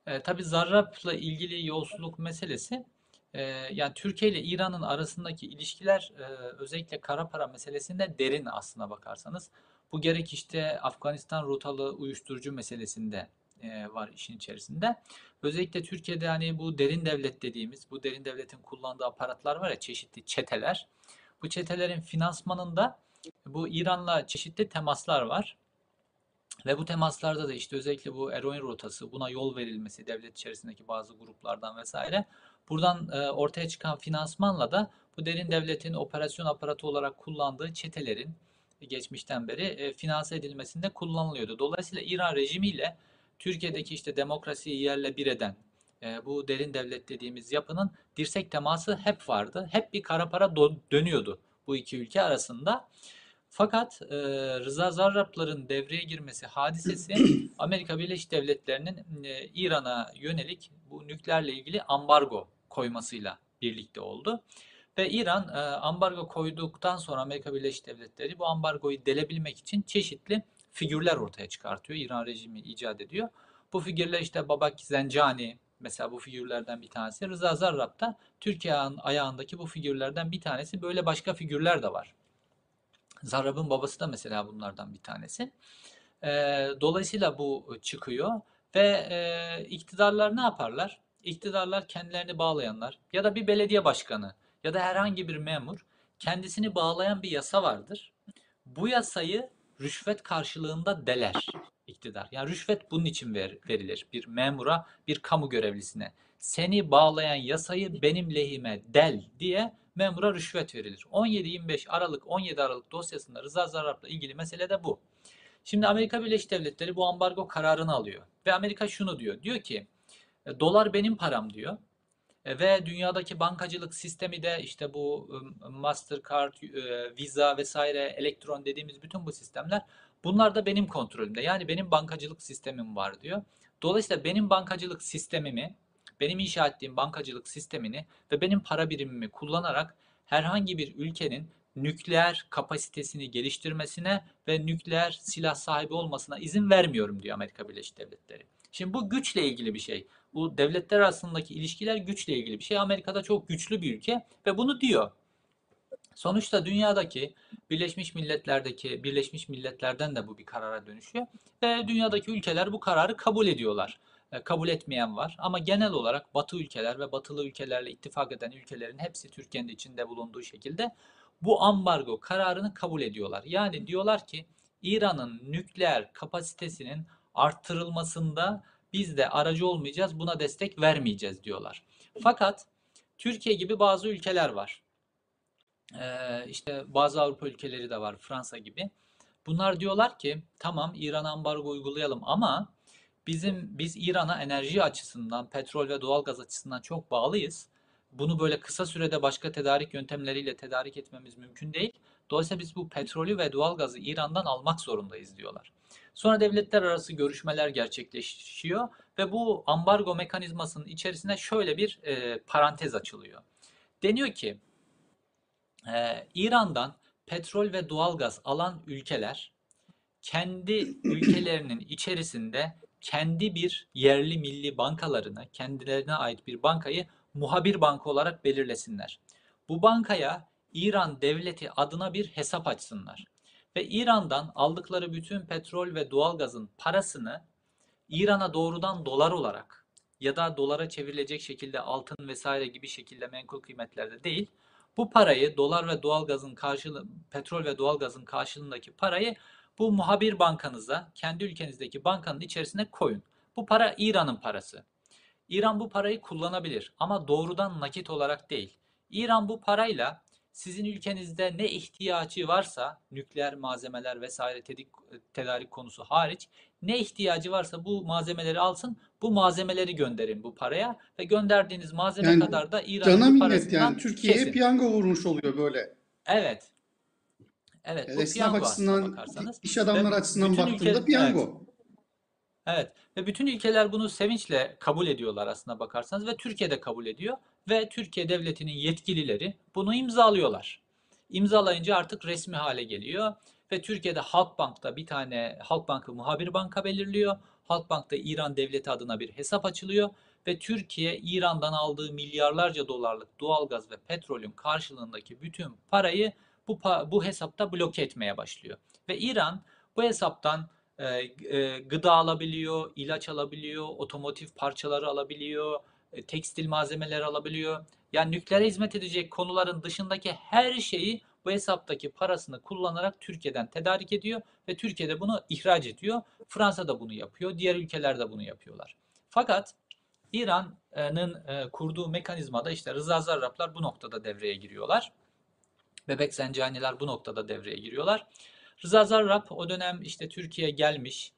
[SPEAKER 2] e, tabii Zarrab'la ilgili yolsuzluk meselesi e, yani Türkiye ile İran'ın arasındaki ilişkiler e, özellikle kara para meselesinde derin aslına bakarsanız. Bu gerek işte Afganistan rotalı uyuşturucu meselesinde e, var işin içerisinde. Özellikle Türkiye'de hani bu derin devlet dediğimiz, bu derin devletin kullandığı aparatlar var ya çeşitli çeteler. Bu çetelerin finansmanında bu İran'la çeşitli temaslar var. Ve bu temaslarda da işte özellikle bu eroin rotası, buna yol verilmesi devlet içerisindeki bazı gruplardan vesaire. Buradan e, ortaya çıkan finansmanla da bu derin devletin operasyon aparatı olarak kullandığı çetelerin geçmişten beri e, finanse edilmesinde kullanılıyordu. Dolayısıyla İran rejimiyle Türkiye'deki işte demokrasiyi yerle bir eden e, bu derin devlet dediğimiz yapının dirsek teması hep vardı. Hep bir kara para dönüyordu bu iki ülke arasında. Fakat e, Rıza Zarrabların devreye girmesi hadisesi [CLEARS THROAT] Amerika Birleşik Devletleri'nin e, İran'a yönelik bu nükleerle ilgili ambargo koymasıyla birlikte oldu. Ve İran e, ambargo koyduktan sonra Amerika Birleşik Devletleri bu ambargoyu delebilmek için çeşitli figürler ortaya çıkartıyor. İran rejimi icat ediyor. Bu figürler işte Babak Zencani mesela bu figürlerden bir tanesi. Rıza Zarrab da Türkiye ayağındaki bu figürlerden bir tanesi. Böyle başka figürler de var. Zarrab'ın babası da mesela bunlardan bir tanesi. E, dolayısıyla bu çıkıyor ve e, iktidarlar ne yaparlar? İktidarlar kendilerini bağlayanlar ya da bir belediye başkanı ya da herhangi bir memur kendisini bağlayan bir yasa vardır. Bu yasayı rüşvet karşılığında deler iktidar. Yani rüşvet bunun için ver, verilir bir memura, bir kamu görevlisine. Seni bağlayan yasayı benim lehime del diye memura rüşvet verilir. 17-25 Aralık 17 Aralık dosyasında Rıza Zarrab'la ilgili mesele de bu. Şimdi Amerika Birleşik Devletleri bu ambargo kararını alıyor ve Amerika şunu diyor. Diyor ki e, dolar benim param diyor. E, ve dünyadaki bankacılık sistemi de işte bu Mastercard, e, Visa vesaire, elektron dediğimiz bütün bu sistemler bunlar da benim kontrolümde. Yani benim bankacılık sistemim var diyor. Dolayısıyla benim bankacılık sistemimi, benim inşa ettiğim bankacılık sistemini ve benim para birimimi kullanarak herhangi bir ülkenin nükleer kapasitesini geliştirmesine ve nükleer silah sahibi olmasına izin vermiyorum diyor Amerika Birleşik Devletleri. Şimdi bu güçle ilgili bir şey. Bu devletler arasındaki ilişkiler güçle ilgili bir şey. Amerika'da çok güçlü bir ülke ve bunu diyor. Sonuçta dünyadaki Birleşmiş Milletler'deki Birleşmiş Milletler'den de bu bir karara dönüşüyor ve dünyadaki ülkeler bu kararı kabul ediyorlar. E, kabul etmeyen var ama genel olarak Batı ülkeler ve Batılı ülkelerle ittifak eden ülkelerin hepsi Türkiye'nin içinde bulunduğu şekilde bu ambargo kararını kabul ediyorlar. Yani diyorlar ki İran'ın nükleer kapasitesinin arttırılmasında biz de aracı olmayacağız, buna destek vermeyeceğiz diyorlar. Fakat Türkiye gibi bazı ülkeler var. Ee, işte bazı Avrupa ülkeleri de var, Fransa gibi. Bunlar diyorlar ki tamam İran'a ambargo uygulayalım ama bizim biz İran'a enerji açısından, petrol ve doğalgaz açısından çok bağlıyız. Bunu böyle kısa sürede başka tedarik yöntemleriyle tedarik etmemiz mümkün değil. Dolayısıyla biz bu petrolü ve doğalgazı İran'dan almak zorundayız diyorlar. Sonra devletler arası görüşmeler gerçekleşiyor ve bu ambargo mekanizmasının içerisine şöyle bir e, parantez açılıyor. Deniyor ki e, İran'dan petrol ve doğalgaz alan ülkeler kendi [CLEARS THROAT] ülkelerinin içerisinde kendi bir yerli milli bankalarını, kendilerine ait bir bankayı muhabir banka olarak belirlesinler. Bu bankaya İran devleti adına bir hesap açsınlar. Ve İran'dan aldıkları bütün petrol ve doğalgazın parasını İran'a doğrudan dolar olarak ya da dolara çevrilecek şekilde altın vesaire gibi şekilde menkul kıymetlerde değil, bu parayı dolar ve doğalgazın karşılığı petrol ve doğalgazın karşılığındaki parayı bu muhabir bankanıza, kendi ülkenizdeki bankanın içerisine koyun. Bu para İran'ın parası. İran bu parayı kullanabilir ama doğrudan nakit olarak değil. İran bu parayla sizin ülkenizde ne ihtiyacı varsa nükleer malzemeler vesaire tedik, tedarik konusu hariç ne ihtiyacı varsa bu malzemeleri alsın bu malzemeleri gönderin bu paraya ve gönderdiğiniz malzeme
[SPEAKER 1] Yani
[SPEAKER 2] kadar da
[SPEAKER 1] cana
[SPEAKER 2] İran'ın
[SPEAKER 1] minnet
[SPEAKER 2] parasından
[SPEAKER 1] yani Türkiye'ye piyango vurmuş oluyor böyle.
[SPEAKER 2] Evet. Evet bu
[SPEAKER 1] esnaf
[SPEAKER 2] piyango
[SPEAKER 1] açısından,
[SPEAKER 2] bakarsanız
[SPEAKER 1] iş adamları açısından baktığında
[SPEAKER 2] ülke
[SPEAKER 1] piyango.
[SPEAKER 2] Evet ve bütün ülkeler bunu sevinçle kabul ediyorlar aslına bakarsanız ve Türkiye de kabul ediyor ve Türkiye devletinin yetkilileri bunu imzalıyorlar. İmzalayınca artık resmi hale geliyor ve Türkiye'de Halkbank'ta bir tane Halkbank'ı muhabir banka belirliyor. Halkbank'ta İran devleti adına bir hesap açılıyor ve Türkiye İran'dan aldığı milyarlarca dolarlık doğalgaz ve petrolün karşılığındaki bütün parayı bu bu hesapta bloke etmeye başlıyor. Ve İran bu hesaptan gıda alabiliyor, ilaç alabiliyor, otomotiv parçaları alabiliyor, e, tekstil malzemeleri alabiliyor. Yani nükleere hizmet edecek konuların dışındaki her şeyi bu hesaptaki parasını kullanarak Türkiye'den tedarik ediyor ve Türkiye'de bunu ihraç ediyor. Fransa da bunu yapıyor, diğer ülkeler de bunu yapıyorlar. Fakat İran'ın e, kurduğu mekanizmada işte Rıza Zarrablar bu noktada devreye giriyorlar. Bebek Zencaniler bu noktada devreye giriyorlar. Rıza Zarrab o dönem işte Türkiye'ye gelmiş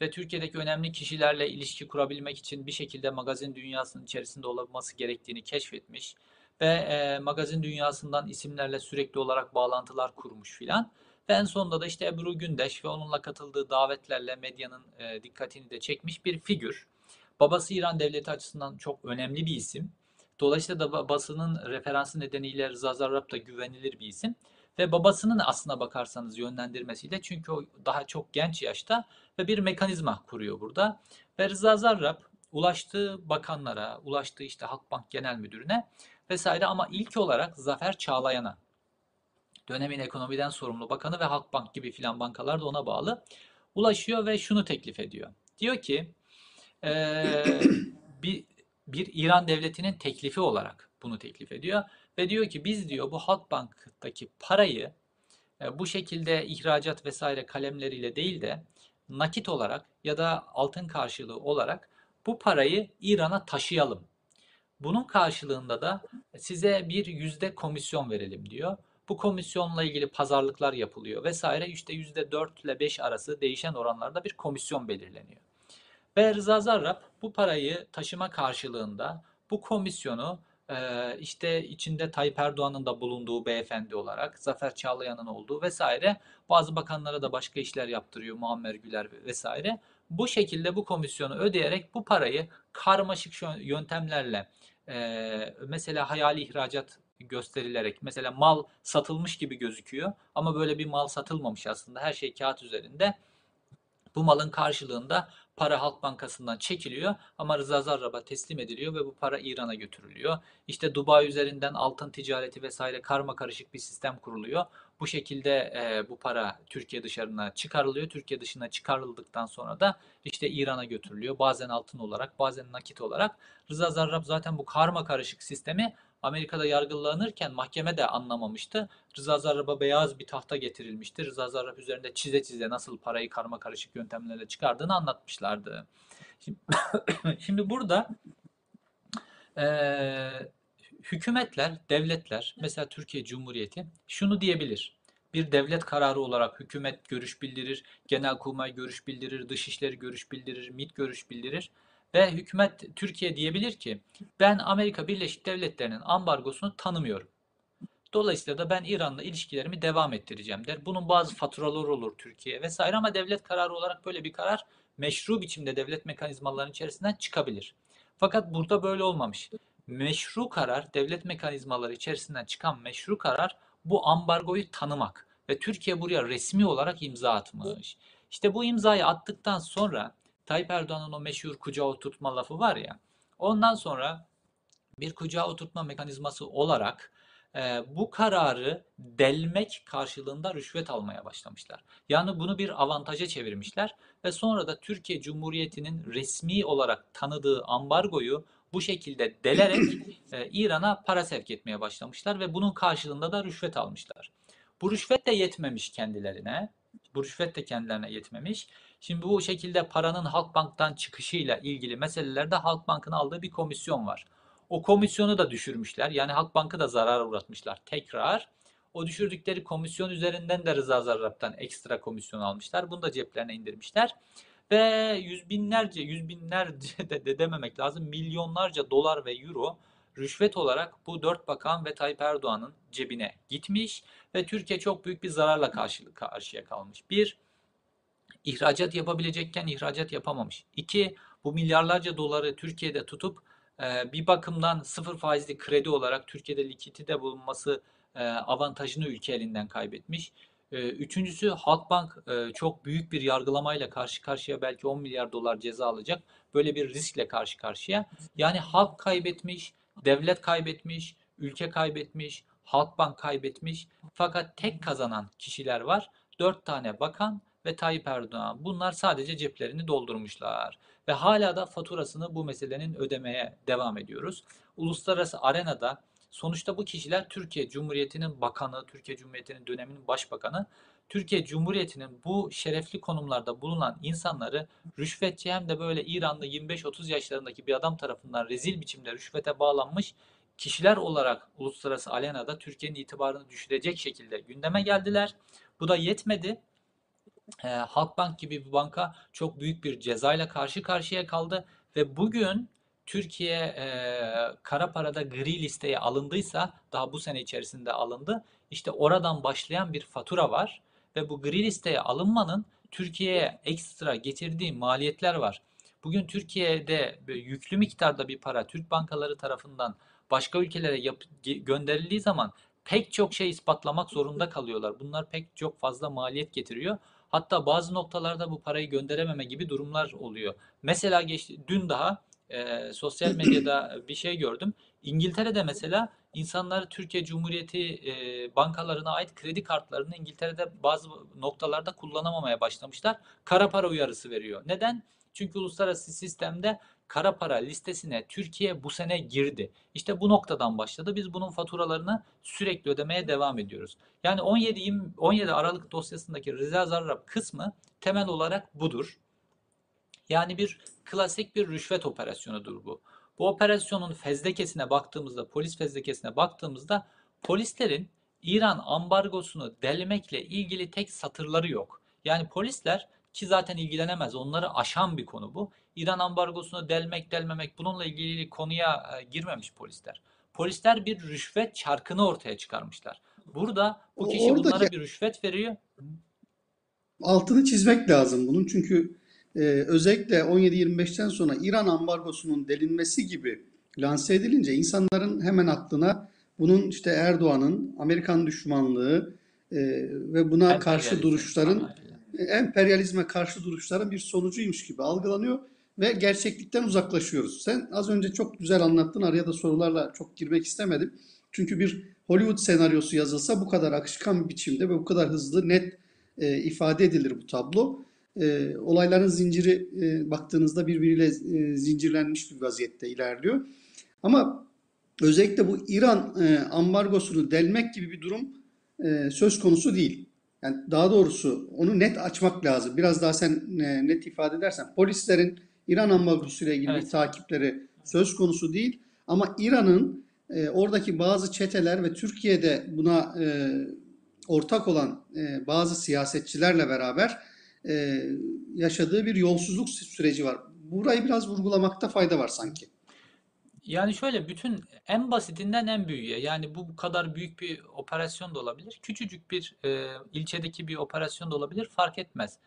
[SPEAKER 2] ve Türkiye'deki önemli kişilerle ilişki kurabilmek için bir şekilde magazin dünyasının içerisinde olması gerektiğini keşfetmiş ve e, magazin dünyasından isimlerle sürekli olarak bağlantılar kurmuş filan. Ve en sonunda da işte Ebru Gündeş ve onunla katıldığı davetlerle medyanın e, dikkatini de çekmiş bir figür. Babası İran devleti açısından çok önemli bir isim. Dolayısıyla da ba- basının referansı nedeniyle Rıza Zarrab da güvenilir bir isim. Ve babasının aslına bakarsanız yönlendirmesiyle çünkü o daha çok genç yaşta ve bir mekanizma kuruyor burada. Ve Rıza Zarrab ulaştığı bakanlara, ulaştığı işte Halkbank Genel Müdürü'ne vesaire ama ilk olarak Zafer Çağlayan'a dönemin ekonomiden sorumlu bakanı ve Halkbank gibi filan bankalar da ona bağlı ulaşıyor ve şunu teklif ediyor. Diyor ki eee, bir, bir İran devletinin teklifi olarak bunu teklif ediyor ve diyor ki biz diyor bu Halkbank'taki parayı e, bu şekilde ihracat vesaire kalemleriyle değil de nakit olarak ya da altın karşılığı olarak bu parayı İran'a taşıyalım. Bunun karşılığında da size bir yüzde komisyon verelim diyor. Bu komisyonla ilgili pazarlıklar yapılıyor vesaire. İşte yüzde 4 ile 5 arası değişen oranlarda bir komisyon belirleniyor. Ve Rıza Zarrab bu parayı taşıma karşılığında bu komisyonu e, işte içinde Tayyip Erdoğan'ın da bulunduğu beyefendi olarak Zafer Çağlayan'ın olduğu vesaire bazı bakanlara da başka işler yaptırıyor Muammer Güler vesaire. Bu şekilde bu komisyonu ödeyerek bu parayı karmaşık yöntemlerle e, mesela hayali ihracat gösterilerek mesela mal satılmış gibi gözüküyor ama böyle bir mal satılmamış aslında her şey kağıt üzerinde. Bu malın karşılığında para Halk Bankası'ndan çekiliyor ama Rıza Zarrab'a teslim ediliyor ve bu para İran'a götürülüyor. İşte Dubai üzerinden altın ticareti vesaire karma karışık bir sistem kuruluyor. Bu şekilde e, bu para Türkiye dışarına çıkarılıyor. Türkiye dışına çıkarıldıktan sonra da işte İran'a götürülüyor. Bazen altın olarak, bazen nakit olarak. Rıza Zarrab zaten bu karma karışık sistemi Amerika'da yargılanırken mahkeme de anlamamıştı. Rıza Zarrab'a beyaz bir tahta getirilmişti. Rıza Zarrab üzerinde çize çize nasıl parayı karma karışık yöntemlerle çıkardığını anlatmışlardı. Şimdi, [COUGHS] şimdi burada eee, hükümetler, devletler, mesela Türkiye Cumhuriyeti şunu diyebilir. Bir devlet kararı olarak hükümet görüş bildirir, Genelkurmay görüş bildirir, Dışişleri görüş bildirir, MİT görüş bildirir ve hükümet Türkiye diyebilir ki ben Amerika Birleşik Devletleri'nin ambargosunu tanımıyorum. Dolayısıyla da ben İran'la ilişkilerimi devam ettireceğim der. Bunun bazı faturaları olur Türkiye vesaire ama devlet kararı olarak böyle bir karar meşru biçimde devlet mekanizmalarının içerisinden çıkabilir. Fakat burada böyle olmamış. Meşru karar, devlet mekanizmaları içerisinden çıkan meşru karar bu ambargoyu tanımak ve Türkiye buraya resmi olarak imza atmış. İşte bu imzayı attıktan sonra Tayyip Erdoğan'ın o meşhur kucağa oturtma lafı var ya. Ondan sonra bir kucağa oturtma mekanizması olarak e, bu kararı delmek karşılığında rüşvet almaya başlamışlar. Yani bunu bir avantaja çevirmişler ve sonra da Türkiye Cumhuriyeti'nin resmi olarak tanıdığı ambargoyu bu şekilde delerek e, İran'a para sevk etmeye başlamışlar ve bunun karşılığında da rüşvet almışlar. Bu rüşvet de yetmemiş kendilerine. Bu rüşvet de kendilerine yetmemiş. Şimdi bu şekilde paranın Halkbank'tan çıkışıyla ilgili meselelerde Halkbank'ın aldığı bir komisyon var. O komisyonu da düşürmüşler. Yani Halkbank'ı da zarar uğratmışlar tekrar. O düşürdükleri komisyon üzerinden de Rıza Zarrab'dan ekstra komisyon almışlar. Bunu da ceplerine indirmişler. Ve yüz binlerce, yüz binlerce [LAUGHS] de, de dememek lazım. Milyonlarca dolar ve euro rüşvet olarak bu dört bakan ve Tayyip Erdoğan'ın cebine gitmiş ve Türkiye çok büyük bir zararla karşı, karşıya kalmış. Bir, ihracat yapabilecekken ihracat yapamamış. İki, bu milyarlarca doları Türkiye'de tutup e, bir bakımdan sıfır faizli kredi olarak Türkiye'de likidite bulunması e, avantajını ülke elinden kaybetmiş. Ee, Üçüncüsü Halkbank e, çok büyük bir yargılamayla karşı karşıya belki 10 milyar dolar ceza alacak. Böyle bir riskle karşı karşıya. Yani halk kaybetmiş, devlet kaybetmiş, ülke kaybetmiş, Halkbank kaybetmiş. Fakat tek kazanan kişiler var. Dört tane bakan ve Tayyip Erdoğan. Bunlar sadece ceplerini doldurmuşlar. Ve hala da faturasını bu meselenin ödemeye devam ediyoruz. Uluslararası arenada sonuçta bu kişiler Türkiye Cumhuriyeti'nin bakanı, Türkiye Cumhuriyeti'nin döneminin başbakanı. Türkiye Cumhuriyeti'nin bu şerefli konumlarda bulunan insanları rüşvetçi hem de böyle İranlı 25-30 yaşlarındaki bir adam tarafından rezil biçimde rüşvete bağlanmış kişiler olarak uluslararası arenada Türkiye'nin itibarını düşürecek şekilde gündeme geldiler. Bu da yetmedi. Ee, Halkbank gibi bir banka çok büyük bir cezayla karşı karşıya kaldı ve bugün Türkiye e, kara parada gri listeye alındıysa daha bu sene içerisinde alındı. İşte oradan başlayan bir fatura var ve bu gri listeye alınmanın Türkiye'ye ekstra getirdiği maliyetler var. Bugün Türkiye'de yüklü miktarda bir para Türk bankaları tarafından başka ülkelere yap- gönderildiği zaman pek çok şey ispatlamak zorunda kalıyorlar. Bunlar pek çok fazla maliyet getiriyor. Hatta bazı noktalarda bu parayı gönderememe gibi durumlar oluyor. Mesela geçti, dün daha e, sosyal medyada [CLEARS THROAT] bir şey gördüm. İngiltere'de mesela insanlar Türkiye Cumhuriyeti e, bankalarına ait kredi kartlarını İngiltere'de bazı noktalarda kullanamamaya başlamışlar. Kara para uyarısı veriyor. Neden? Çünkü uluslararası sistemde kara para listesine Türkiye bu sene girdi. İşte bu noktadan başladı. Biz bunun faturalarını sürekli ödemeye devam ediyoruz. Yani 17 20 17 Aralık dosyasındaki Rıza Zarrab kısmı temel olarak budur. Yani bir klasik bir rüşvet operasyonudur bu. Bu operasyonun fezlekesine baktığımızda, polis fezlekesine baktığımızda polislerin İran ambargosunu delmekle ilgili tek satırları yok. Yani polisler ki zaten ilgilenemez, onları aşan bir konu bu. İran ambargosunu delmek, delmemek bununla ilgili konuya e, girmemiş polisler. Polisler bir rüşvet çarkını ortaya çıkarmışlar. Burada bu kişi bunlara
[SPEAKER 1] Oradaki
[SPEAKER 2] bir rüşvet veriyor.
[SPEAKER 1] altını çizmek lazım bunun çünkü e, özellikle 17-25'ten sonra İran ambargosunun delinmesi gibi lanse edilince insanların hemen aklına bunun işte Erdoğan'ın Amerikan düşmanlığı e, ve buna karşı
[SPEAKER 2] Emperyalizm.
[SPEAKER 1] duruşların
[SPEAKER 2] Aynen.
[SPEAKER 1] Emperyalizme karşı duruşların bir sonucuymuş gibi algılanıyor ve gerçeklikten uzaklaşıyoruz. Sen az önce çok güzel anlattın. Araya da sorularla çok girmek istemedim. Çünkü bir Hollywood senaryosu yazılsa bu kadar akışkan bir biçimde ve bu kadar hızlı, net e, ifade edilir bu tablo. E, olayların zinciri e, baktığınızda birbiriyle e, zincirlenmiş bir vaziyette ilerliyor. Ama özellikle bu İran e, ambargosunu delmek gibi bir durum e, söz konusu değil. Yani daha doğrusu onu net açmak lazım. Biraz daha sen e, net ifade edersen polislerin İran ambargosu ile ilgili
[SPEAKER 2] Evet.
[SPEAKER 1] takipleri söz konusu değil. Ama İran'ın e, oradaki bazı çeteler ve Türkiye'de buna e, ortak olan e, bazı siyasetçilerle beraber e, yaşadığı bir yolsuzluk süreci var. Burayı biraz vurgulamakta fayda var sanki.
[SPEAKER 2] Yani şöyle bütün en basitinden en büyüğe yani bu kadar büyük bir operasyon da olabilir. Küçücük bir e, ilçedeki bir operasyon da olabilir fark etmez.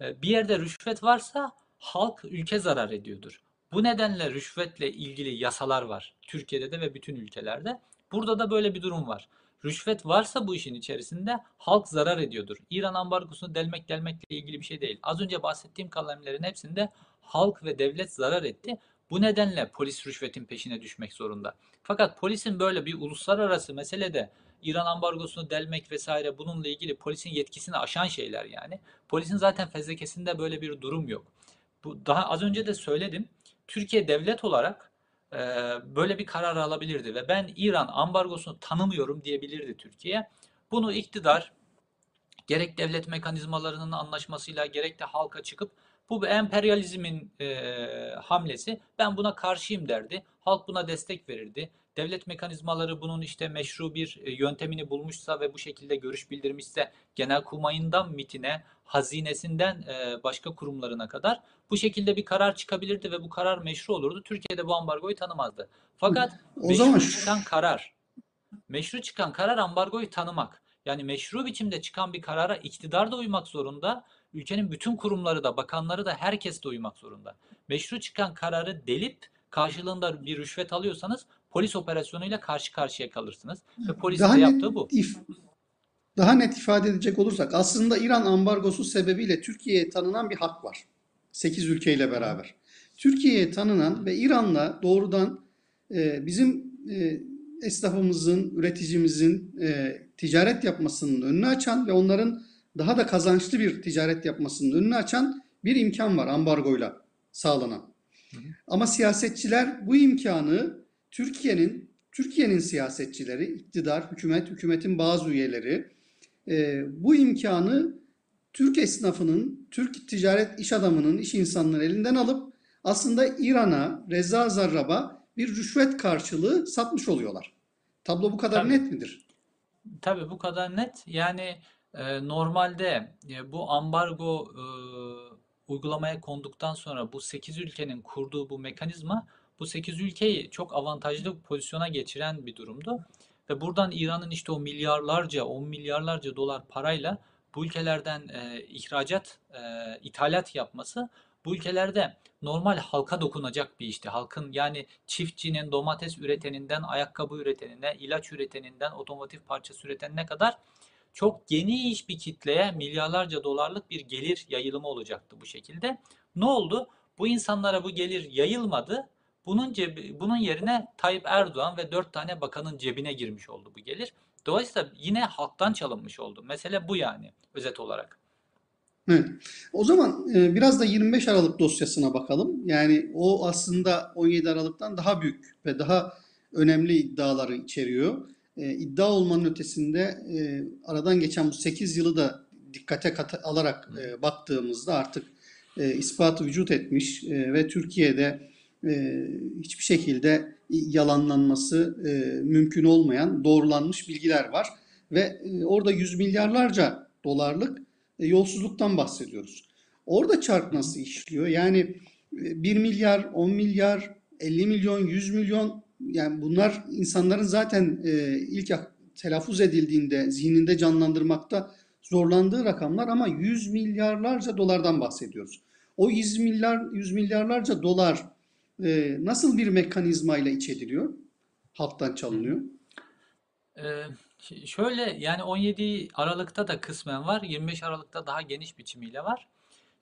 [SPEAKER 2] E, bir yerde rüşvet varsa halk ülke zarar ediyordur. Bu nedenle rüşvetle ilgili yasalar var Türkiye'de de ve bütün ülkelerde. Burada da böyle bir durum var. Rüşvet varsa bu işin içerisinde halk zarar ediyordur. İran ambargosunu delmek delmekle ilgili bir şey değil. Az önce bahsettiğim kalemlerin hepsinde halk ve devlet zarar etti. Bu nedenle polis rüşvetin peşine düşmek zorunda. Fakat polisin böyle bir uluslararası meselede İran ambargosunu delmek vesaire bununla ilgili polisin yetkisini aşan şeyler yani. Polisin zaten fezlekesinde böyle bir durum yok. Bu daha az önce de söyledim. Türkiye devlet olarak e, böyle bir karar alabilirdi ve ben İran ambargosunu tanımıyorum diyebilirdi Türkiye. Bunu iktidar gerek devlet mekanizmalarının anlaşmasıyla gerek de halka çıkıp bu emperyalizmin e, hamlesi. Ben buna karşıyım derdi. Halk buna destek verirdi. Devlet mekanizmaları bunun işte meşru bir e, yöntemini bulmuşsa ve bu şekilde görüş bildirmişse Genelkurmay'ından MİT'ine, hazinesinden e, başka kurumlarına kadar bu şekilde bir karar çıkabilirdi ve bu karar meşru olurdu. Türkiye'de bu ambargoyu tanımazdı. Fakat
[SPEAKER 1] O zaman
[SPEAKER 2] meşru
[SPEAKER 1] şu-
[SPEAKER 2] çıkan karar, meşru çıkan karar ambargoyu tanımak. Yani meşru biçimde çıkan bir karara iktidar da uymak zorunda, ülkenin bütün kurumları da, bakanları da herkes de uymak zorunda. Meşru çıkan kararı delip karşılığında bir rüşvet alıyorsanız polis operasyonuyla karşı karşıya kalırsınız. Ve polisin
[SPEAKER 1] Daha
[SPEAKER 2] de
[SPEAKER 1] net
[SPEAKER 2] yaptığı bu.
[SPEAKER 1] if- Daha net ifade edecek olursak aslında İran ambargosu sebebiyle Türkiye'ye tanınan bir hak var. 8 ülkeyle beraber. Türkiye'ye tanınan ve İran'la doğrudan e, bizim e, esnafımızın, üreticimizin e, ticaret yapmasının önünü açan ve onların daha da kazançlı bir ticaret yapmasının önünü açan bir imkan var ambargoyla sağlanan. Ama siyasetçiler bu imkanı Türkiye'nin Türkiye'nin siyasetçileri, iktidar, hükümet, hükümetin bazı üyeleri e, bu imkanı Türk esnafının, Türk ticaret iş adamının, iş insanları elinden alıp aslında İran'a, Reza Zarrab'a bir rüşvet karşılığı satmış oluyorlar. Tablo bu kadar
[SPEAKER 2] Tabii.
[SPEAKER 1] net midir?
[SPEAKER 2] Tabii bu kadar net. Yani normalde bu ambargo uygulamaya konduktan sonra bu 8 ülkenin kurduğu bu mekanizma bu 8 ülkeyi çok avantajlı pozisyona geçiren bir durumdu. Ve buradan İran'ın işte o milyarlarca, 10 milyarlarca dolar parayla bu ülkelerden ihracat, ithalat yapması bu ülkelerde normal halka dokunacak bir işti. Halkın yani çiftçinin, domates üreteninden, ayakkabı üretenine, ilaç üreteninden, otomotiv parçası üretenine kadar çok geniş bir kitleye milyarlarca dolarlık bir gelir yayılımı olacaktı bu şekilde. Ne oldu? Bu insanlara bu gelir yayılmadı. Bunun cebi, bunun yerine Tayyip Erdoğan ve dört tane bakanın cebine girmiş oldu bu gelir. Dolayısıyla yine halktan çalınmış oldu. Mesele bu yani özet olarak.
[SPEAKER 1] Evet. O zaman e, biraz da 25 Aralık dosyasına bakalım. Yani o aslında 17 Aralık'tan daha büyük ve daha önemli iddiaları içeriyor. E, iddia olmanın ötesinde e, aradan geçen bu 8 yılı da dikkate kat- alarak e, baktığımızda artık e, ispatı vücut etmiş e, ve Türkiye'de e, hiçbir şekilde yalanlanması e, mümkün olmayan doğrulanmış bilgiler var. Ve e, orada yüz milyarlarca dolarlık e, yolsuzluktan bahsediyoruz. Orada çark nasıl işliyor? Yani 1 milyar, 10 milyar, 50 milyon, 100 milyon yani bunlar insanların zaten e, ilk telaffuz edildiğinde zihninde canlandırmakta zorlandığı rakamlar ama 100 milyarlarca dolardan bahsediyoruz. O 100 milyar 100 milyarlarca dolar e, nasıl bir mekanizmayla iç ediliyor? Halktan çalınıyor.
[SPEAKER 2] Ee, şöyle yani 17 Aralık'ta da kısmen var, 25 Aralık'ta daha geniş biçimiyle var.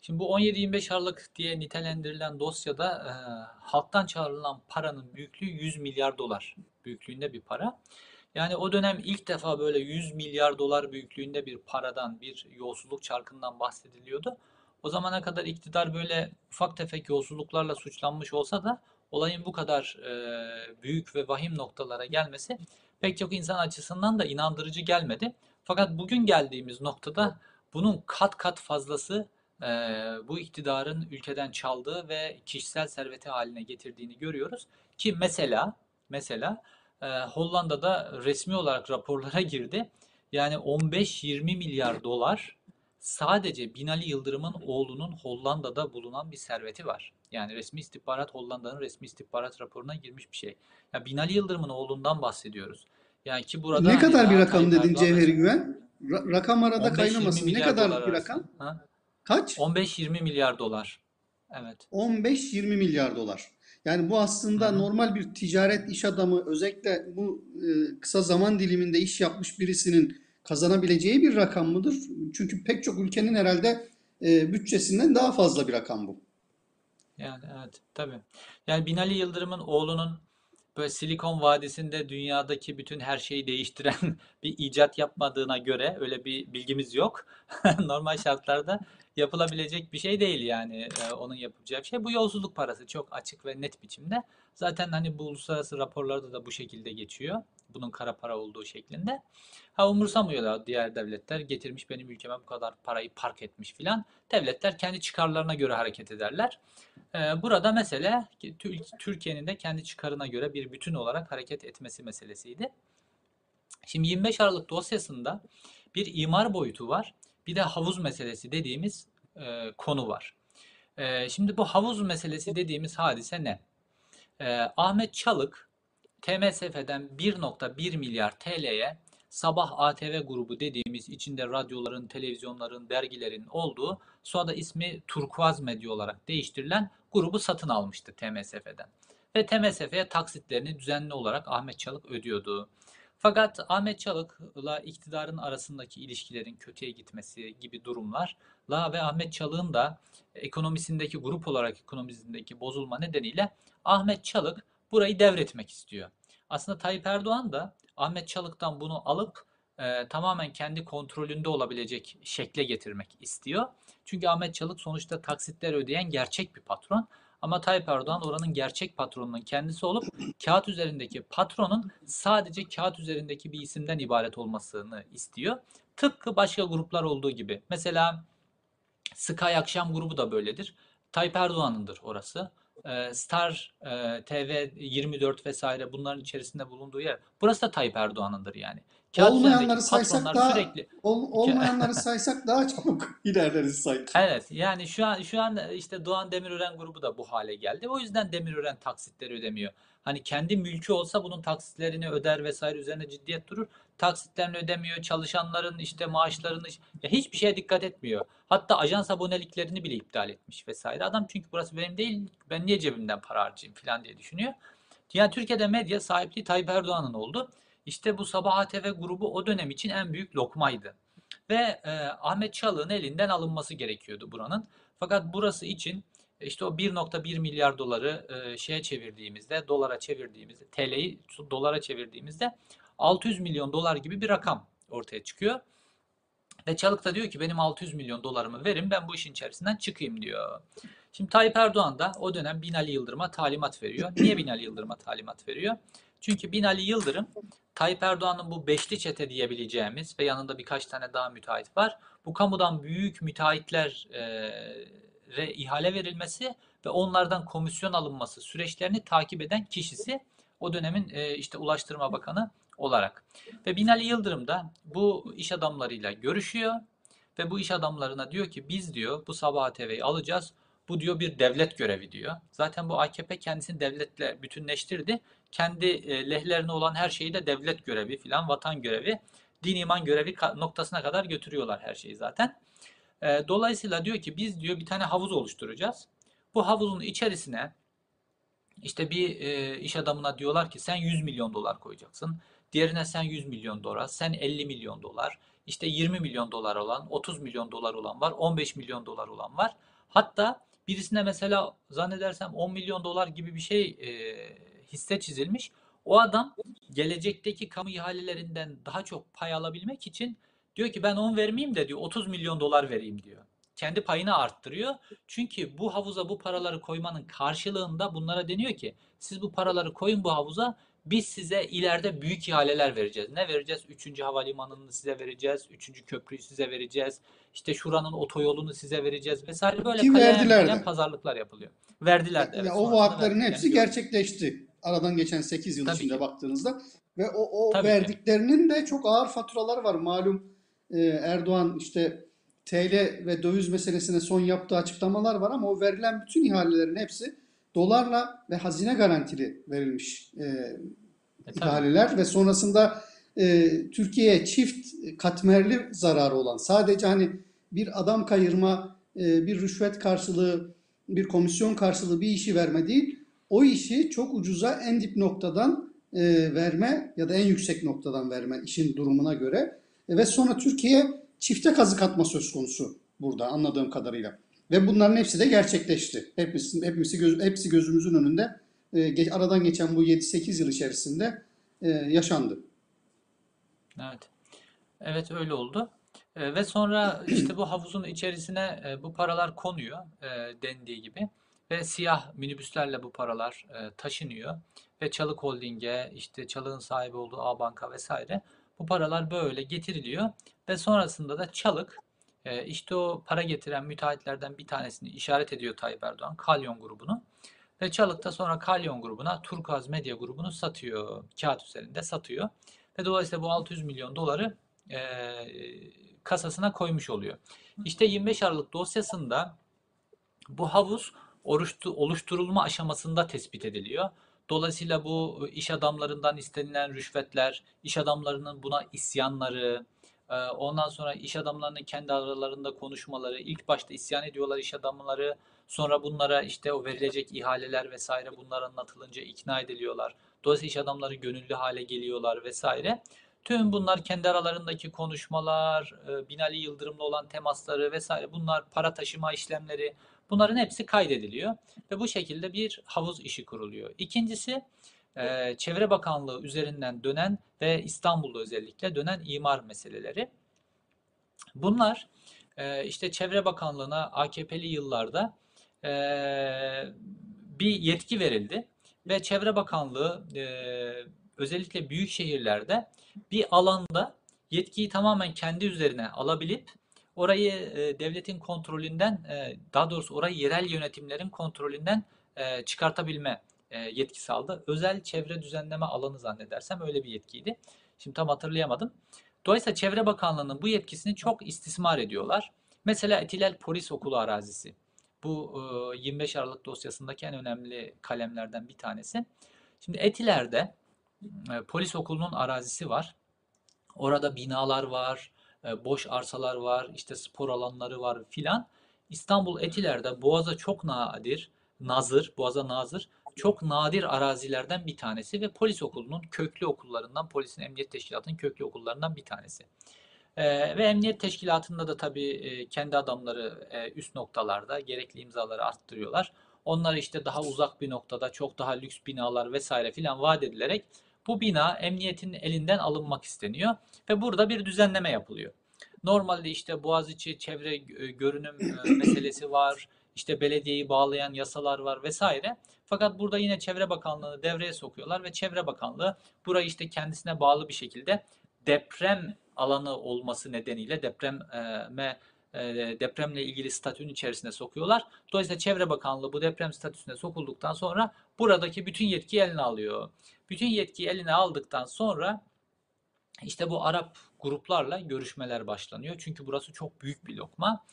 [SPEAKER 2] Şimdi bu 17-25 Aralık diye nitelendirilen dosyada e, halktan çağrılan paranın büyüklüğü 100 milyar dolar büyüklüğünde bir para. Yani o dönem ilk defa böyle 100 milyar dolar büyüklüğünde bir paradan, bir yolsuzluk çarkından bahsediliyordu. O zamana kadar iktidar böyle ufak tefek yolsuzluklarla suçlanmış olsa da olayın bu kadar e, büyük ve vahim noktalara gelmesi pek çok insan açısından da inandırıcı gelmedi. Fakat bugün geldiğimiz noktada bunun kat kat fazlası bu iktidarın ülkeden çaldığı ve kişisel serveti haline getirdiğini görüyoruz. Ki mesela mesela e, Hollanda'da resmi olarak raporlara girdi. Yani 15-20 milyar dolar sadece Binali Yıldırım'ın oğlunun Hollanda'da bulunan bir serveti var. Yani resmi istihbarat Hollanda'nın resmi istihbarat raporuna girmiş bir şey. Ya Binali Yıldırım'ın oğlundan bahsediyoruz. Yani ki burada
[SPEAKER 1] Ne kadar bir rakam dedin
[SPEAKER 2] mesela
[SPEAKER 1] Güven? Ra- rakam arada
[SPEAKER 2] 15-20
[SPEAKER 1] kaynamasın. Ne kadar bir rakam?
[SPEAKER 2] Ha?
[SPEAKER 1] Kaç?
[SPEAKER 2] 15-20 milyar dolar. Evet.
[SPEAKER 1] 15-20 milyar dolar. Yani bu aslında
[SPEAKER 2] hı.
[SPEAKER 1] normal bir ticaret iş adamı özellikle bu e, kısa zaman diliminde iş yapmış birisinin kazanabileceği bir rakam mıdır? Çünkü pek çok ülkenin herhalde e, bütçesinden daha fazla bir rakam bu.
[SPEAKER 2] Yani evet tabii. Yani Binali Yıldırım'ın oğlunun böyle Silikon Vadisi'nde dünyadaki bütün her şeyi değiştiren [LAUGHS] bir icat yapmadığına göre öyle bir bilgimiz yok. [LAUGHS] Normal şartlarda yapılabilecek bir şey değil yani e, onun yapacağı bir şey. Bu yolsuzluk parası çok açık ve net biçimde. Zaten hani bu uluslararası raporlarda da bu şekilde geçiyor. Bunun kara para olduğu şeklinde. Ha umursamıyorlar diğer devletler getirmiş benim ülkeme bu kadar parayı park etmiş filan. Devletler kendi çıkarlarına göre hareket ederler. Ee, Burada mesele ki Tür- Türkiye'nin de kendi çıkarına göre bir bütün olarak hareket etmesi meselesiydi. Şimdi 25 Aralık dosyasında bir imar boyutu var. Bir de havuz meselesi dediğimiz e, konu var. E, şimdi bu havuz meselesi dediğimiz hadise ne? E, Ahmet Çalık TMSF'den 1.1 milyar TL'ye Sabah ATV grubu dediğimiz içinde radyoların, televizyonların, dergilerin olduğu sonra da ismi Turkuaz Medya olarak değiştirilen grubu satın almıştı TMSF'den. Ve TMSF'ye taksitlerini düzenli olarak Ahmet Çalık ödüyordu. Fakat Ahmet Çalık'la iktidarın arasındaki ilişkilerin kötüye gitmesi gibi durumlarla ve Ahmet Çalık'ın da ekonomisindeki grup olarak ekonomisindeki bozulma nedeniyle Ahmet Çalık burayı devretmek istiyor. Aslında Tayyip Erdoğan da Ahmet Çalık'tan bunu alıp e, tamamen kendi kontrolünde olabilecek şekle getirmek istiyor. Çünkü Ahmet Çalık sonuçta taksitler ödeyen gerçek bir patron. Ama Tayyip Erdoğan oranın gerçek patronunun kendisi olup kağıt üzerindeki patronun sadece kağıt üzerindeki bir isimden ibaret olmasını istiyor. Tıpkı başka gruplar olduğu gibi. Mesela Sky Akşam grubu da böyledir. Tayyip Erdoğan'ındır orası. Ee, Star e, TV 24 vesaire bunların içerisinde bulunduğu yer. Burası da Tayyip Erdoğan'ındır yani. Kağıt
[SPEAKER 1] Olmayanları saysak daha
[SPEAKER 2] sürekli
[SPEAKER 1] ol- olmayanları [LAUGHS] saysak daha çabuk [LAUGHS] ilerleriz sanki.
[SPEAKER 2] Evet yani şu an şu an işte Doğan Demirören grubu da bu hale geldi. O yüzden Demirören taksitleri ödemiyor. Hani kendi mülkü olsa bunun taksitlerini öder vesaire üzerine ciddiyet durur. Taksitlerini ödemiyor. Çalışanların işte maaşlarını ya hiçbir şeye dikkat etmiyor. Hatta ajans aboneliklerini bile iptal etmiş vesaire. Adam çünkü burası benim değil. Ben niye cebimden para harcayayım falan diye düşünüyor. Yani Türkiye'de medya sahipliği Tayyip Erdoğan'ın oldu. İşte bu Sabah ATV grubu o dönem için en büyük lokmaydı. Ve e, Ahmet Çalık'ın elinden alınması gerekiyordu buranın. Fakat burası için işte o 1.1 milyar doları e, şeye çevirdiğimizde, dolara çevirdiğimizde, TL'yi dolara çevirdiğimizde 600 milyon dolar gibi bir rakam ortaya çıkıyor. Ve Çalık da diyor ki benim 600 milyon dolarımı verin ben bu işin içerisinden çıkayım diyor. Şimdi Tayyip Erdoğan da o dönem Binali Yıldırım'a talimat veriyor. Niye Binali Yıldırım'a talimat veriyor? Çünkü Binali Yıldırım Tayyip Erdoğan'ın bu beşli çete diyebileceğimiz ve yanında birkaç tane daha müteahhit var. Bu kamudan büyük müteahhitlere ihale verilmesi ve onlardan komisyon alınması süreçlerini takip eden kişisi o dönemin işte Ulaştırma Bakanı olarak. Ve Binali Yıldırım da bu iş adamlarıyla görüşüyor ve bu iş adamlarına diyor ki biz diyor bu Sabah TV'yi alacağız. Bu diyor bir devlet görevi diyor. Zaten bu AKP kendisini devletle bütünleştirdi. Kendi e, lehlerine olan her şeyi de devlet görevi filan, vatan görevi, din iman görevi noktasına kadar götürüyorlar her şeyi zaten. E, dolayısıyla diyor ki biz diyor bir tane havuz oluşturacağız. Bu havuzun içerisine işte bir e, iş adamına diyorlar ki sen 100 milyon dolar koyacaksın. Diğerine sen 100 milyon dolar, sen 50 milyon dolar, işte 20 milyon dolar olan, 30 milyon dolar olan var, 15 milyon dolar olan var. Hatta birisine mesela zannedersem 10 milyon dolar gibi bir şey e, hisse çizilmiş. O adam gelecekteki kamu ihalelerinden daha çok pay alabilmek için diyor ki ben 10 vermeyeyim de diyor 30 milyon dolar vereyim diyor. Kendi payını arttırıyor. Çünkü bu havuza bu paraları koymanın karşılığında bunlara deniyor ki siz bu paraları koyun bu havuza biz size ileride büyük ihaleler vereceğiz. Ne vereceğiz? Üçüncü havalimanını size vereceğiz. Üçüncü köprüyü size vereceğiz. İşte şuranın otoyolunu size vereceğiz vesaire böyle
[SPEAKER 1] Ki verdiler
[SPEAKER 2] pazarlıklar yapılıyor. Verdiler de.
[SPEAKER 1] Ya
[SPEAKER 2] evet,
[SPEAKER 1] o vaatlerin hepsi
[SPEAKER 2] Yani
[SPEAKER 1] gerçekleşti. Aradan geçen 8 yıl
[SPEAKER 2] Tabii
[SPEAKER 1] içinde
[SPEAKER 2] ki.
[SPEAKER 1] baktığınızda ve o, o
[SPEAKER 2] Tabii ki.
[SPEAKER 1] verdiklerinin de çok ağır faturaları var. Malum e, Erdoğan işte TL ve döviz meselesine son yaptığı açıklamalar var ama o verilen bütün ihalelerin hepsi dolarla ve hazine garantili verilmiş e,
[SPEAKER 2] E, tabii.
[SPEAKER 1] ihaleler ve sonrasında e, Türkiye'ye çift katmerli zararı olan sadece hani bir adam kayırma, e, bir rüşvet karşılığı, bir komisyon karşılığı bir işi verme değil, o işi çok ucuza en dip noktadan e, verme ya da en yüksek noktadan verme işin durumuna göre E, ve sonra Türkiye'ye çifte kazık atma söz konusu burada anladığım kadarıyla. Ve bunların hepsi de gerçekleşti. Hepsi, hepsi, göz, hepsi gözümüzün önünde e, ge- aradan geçen bu 7-8 yıl içerisinde e, yaşandı.
[SPEAKER 2] Evet. Evet öyle oldu. E, ve sonra işte bu havuzun içerisine e, bu paralar konuyor e, dendiği gibi ve siyah minibüslerle bu paralar e, taşınıyor ve Çalık Holding'e işte Çalık'ın sahibi olduğu A Banka vesaire bu paralar böyle getiriliyor ve sonrasında da Çalık e, işte o para getiren müteahhitlerden bir tanesini işaret ediyor Tayyip Erdoğan, Kalyon grubunu. Ve Çalık da sonra Kalyon grubuna Turkuaz Medya grubunu satıyor. Kağıt üzerinde satıyor. Ve dolayısıyla bu 600 milyon doları e, kasasına koymuş oluyor. İşte 25 Aralık dosyasında bu havuz oluştu- oluşturulma aşamasında tespit ediliyor. Dolayısıyla bu iş adamlarından istenilen rüşvetler, iş adamlarının buna isyanları, ondan sonra iş adamlarının kendi aralarında konuşmaları, ilk başta isyan ediyorlar iş adamları, sonra bunlara işte o verilecek ihaleler vesaire bunlar anlatılınca ikna ediliyorlar. Dolayısıyla iş adamları gönüllü hale geliyorlar vesaire. Tüm bunlar kendi aralarındaki konuşmalar, Binali Yıldırım'la olan temasları vesaire bunlar para taşıma işlemleri bunların hepsi kaydediliyor ve bu şekilde bir havuz işi kuruluyor. İkincisi e, Çevre Bakanlığı üzerinden dönen ve İstanbul'da özellikle dönen imar meseleleri. Bunlar e, işte Çevre Bakanlığı'na AKP'li yıllarda e, bir yetki verildi ve Çevre Bakanlığı özellikle büyük şehirlerde bir alanda yetkiyi tamamen kendi üzerine alabilip orayı e, devletin kontrolünden e, daha doğrusu orayı yerel yönetimlerin kontrolünden e, çıkartabilme e, yetkisi aldı. Özel çevre düzenleme alanı zannedersem öyle bir yetkiydi. Şimdi tam hatırlayamadım. Dolayısıyla Çevre Bakanlığı'nın bu yetkisini çok istismar ediyorlar. Mesela Etilel Polis Okulu arazisi. Bu e, 25 Aralık dosyasındaki en önemli kalemlerden bir tanesi. Şimdi Etiler'de e, polis okulunun arazisi var. Orada binalar var, boş arsalar var, işte spor alanları var filan. İstanbul Etiler'de Boğaz'a çok nadir, nazır, Boğaz'a nazır, çok nadir arazilerden bir tanesi ve polis okulunun köklü okullarından, polisin emniyet teşkilatının köklü okullarından bir tanesi. Ee, ve emniyet teşkilatında da tabii e, kendi adamları e, üst noktalarda gerekli imzaları arttırıyorlar. Onlar işte daha uzak bir noktada çok daha lüks binalar vesaire filan vaat edilerek bu bina emniyetin elinden alınmak isteniyor ve burada bir düzenleme yapılıyor. Normalde işte Boğaziçi çevre e, görünüm e, [CLEARS THROAT] meselesi var, işte belediyeyi bağlayan yasalar var vesaire. Fakat burada yine Çevre Bakanlığı'nı devreye sokuyorlar ve Çevre Bakanlığı burayı işte kendisine bağlı bir şekilde deprem alanı olması nedeniyle depreme depremle ilgili statünün içerisine sokuyorlar. Dolayısıyla Çevre Bakanlığı bu deprem statüsüne sokulduktan sonra buradaki bütün yetkiyi eline alıyor. Bütün yetkiyi eline aldıktan sonra işte bu Arap gruplarla görüşmeler başlanıyor. Çünkü burası çok büyük bir lokma.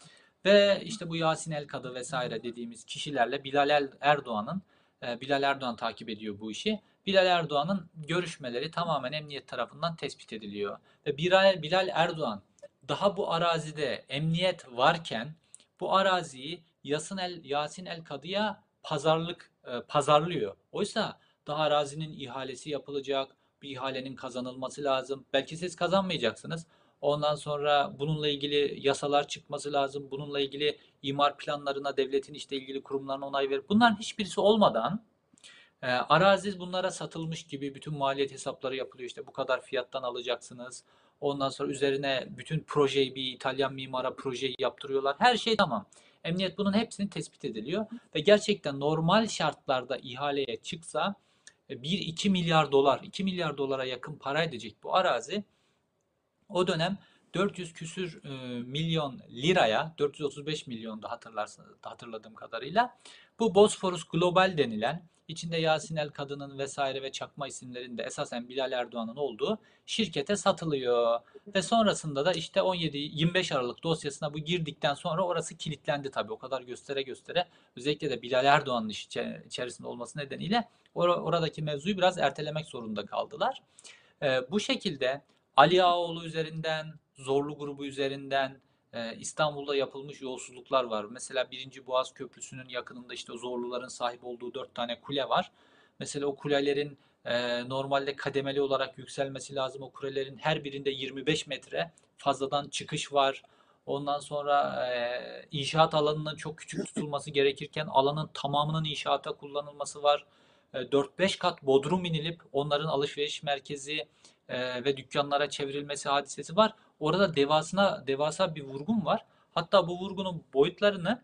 [SPEAKER 2] Ve işte bu Yasin El-Kadı vesaire dediğimiz kişilerle Bilal Erdoğan'ın e, Bilal Erdoğan takip ediyor bu işi. Bilal Erdoğan'ın görüşmeleri tamamen emniyet tarafından tespit ediliyor. Ve Bilal Erdoğan daha bu arazide emniyet varken bu araziyi Yasin El, Yasin El Kadı'ya pazarlık e, pazarlıyor. Oysa daha arazinin ihalesi yapılacak, bir ihalenin kazanılması lazım. Belki siz kazanmayacaksınız. Ondan sonra bununla ilgili yasalar çıkması lazım. Bununla ilgili imar planlarına devletin işte ilgili kurumlarına onay verir. Bunların hiçbirisi olmadan e, arazi bunlara satılmış gibi bütün maliyet hesapları yapılıyor. İşte bu kadar fiyattan alacaksınız. Ondan sonra üzerine bütün projeyi bir İtalyan mimara projeyi yaptırıyorlar. Her şey tamam. Emniyet bunun hepsini tespit ediliyor ve gerçekten normal şartlarda ihaleye çıksa 1-2 milyar dolar, 2 milyar dolara yakın para edecek bu arazi o dönem 400 küsür e, milyon liraya, 435 milyon da hatırlarsınız hatırladığım kadarıyla bu Bosphorus Global denilen içinde Yasin El Kadın'ın vesaire ve çakma isimlerinde esasen Bilal Erdoğan'ın olduğu şirkete satılıyor. Ve sonrasında da işte 17-25 Aralık dosyasına bu girdikten sonra orası kilitlendi tabii. O kadar göstere göstere özellikle de Bilal Erdoğan'ın içerisinde olması nedeniyle or oradaki mevzuyu biraz ertelemek zorunda kaldılar. E, bu şekilde Ali Ağaoğlu üzerinden, Zorlu grubu üzerinden e, İstanbul'da yapılmış yolsuzluklar var. Mesela 1. Boğaz Köprüsü'nün yakınında işte Zorluların sahip olduğu 4 tane kule var. Mesela o kulelerin e, normalde kademeli olarak yükselmesi lazım. O kulelerin her birinde 25 metre fazladan çıkış var. Ondan sonra e, inşaat alanının çok küçük tutulması gerekirken alanın tamamının inşaata kullanılması var. 4-5 kat bodrum inilip onların alışveriş merkezi e, ve dükkanlara çevrilmesi hadisesi var. Orada devasına devasa bir vurgun var. Hatta bu vurgunun boyutlarını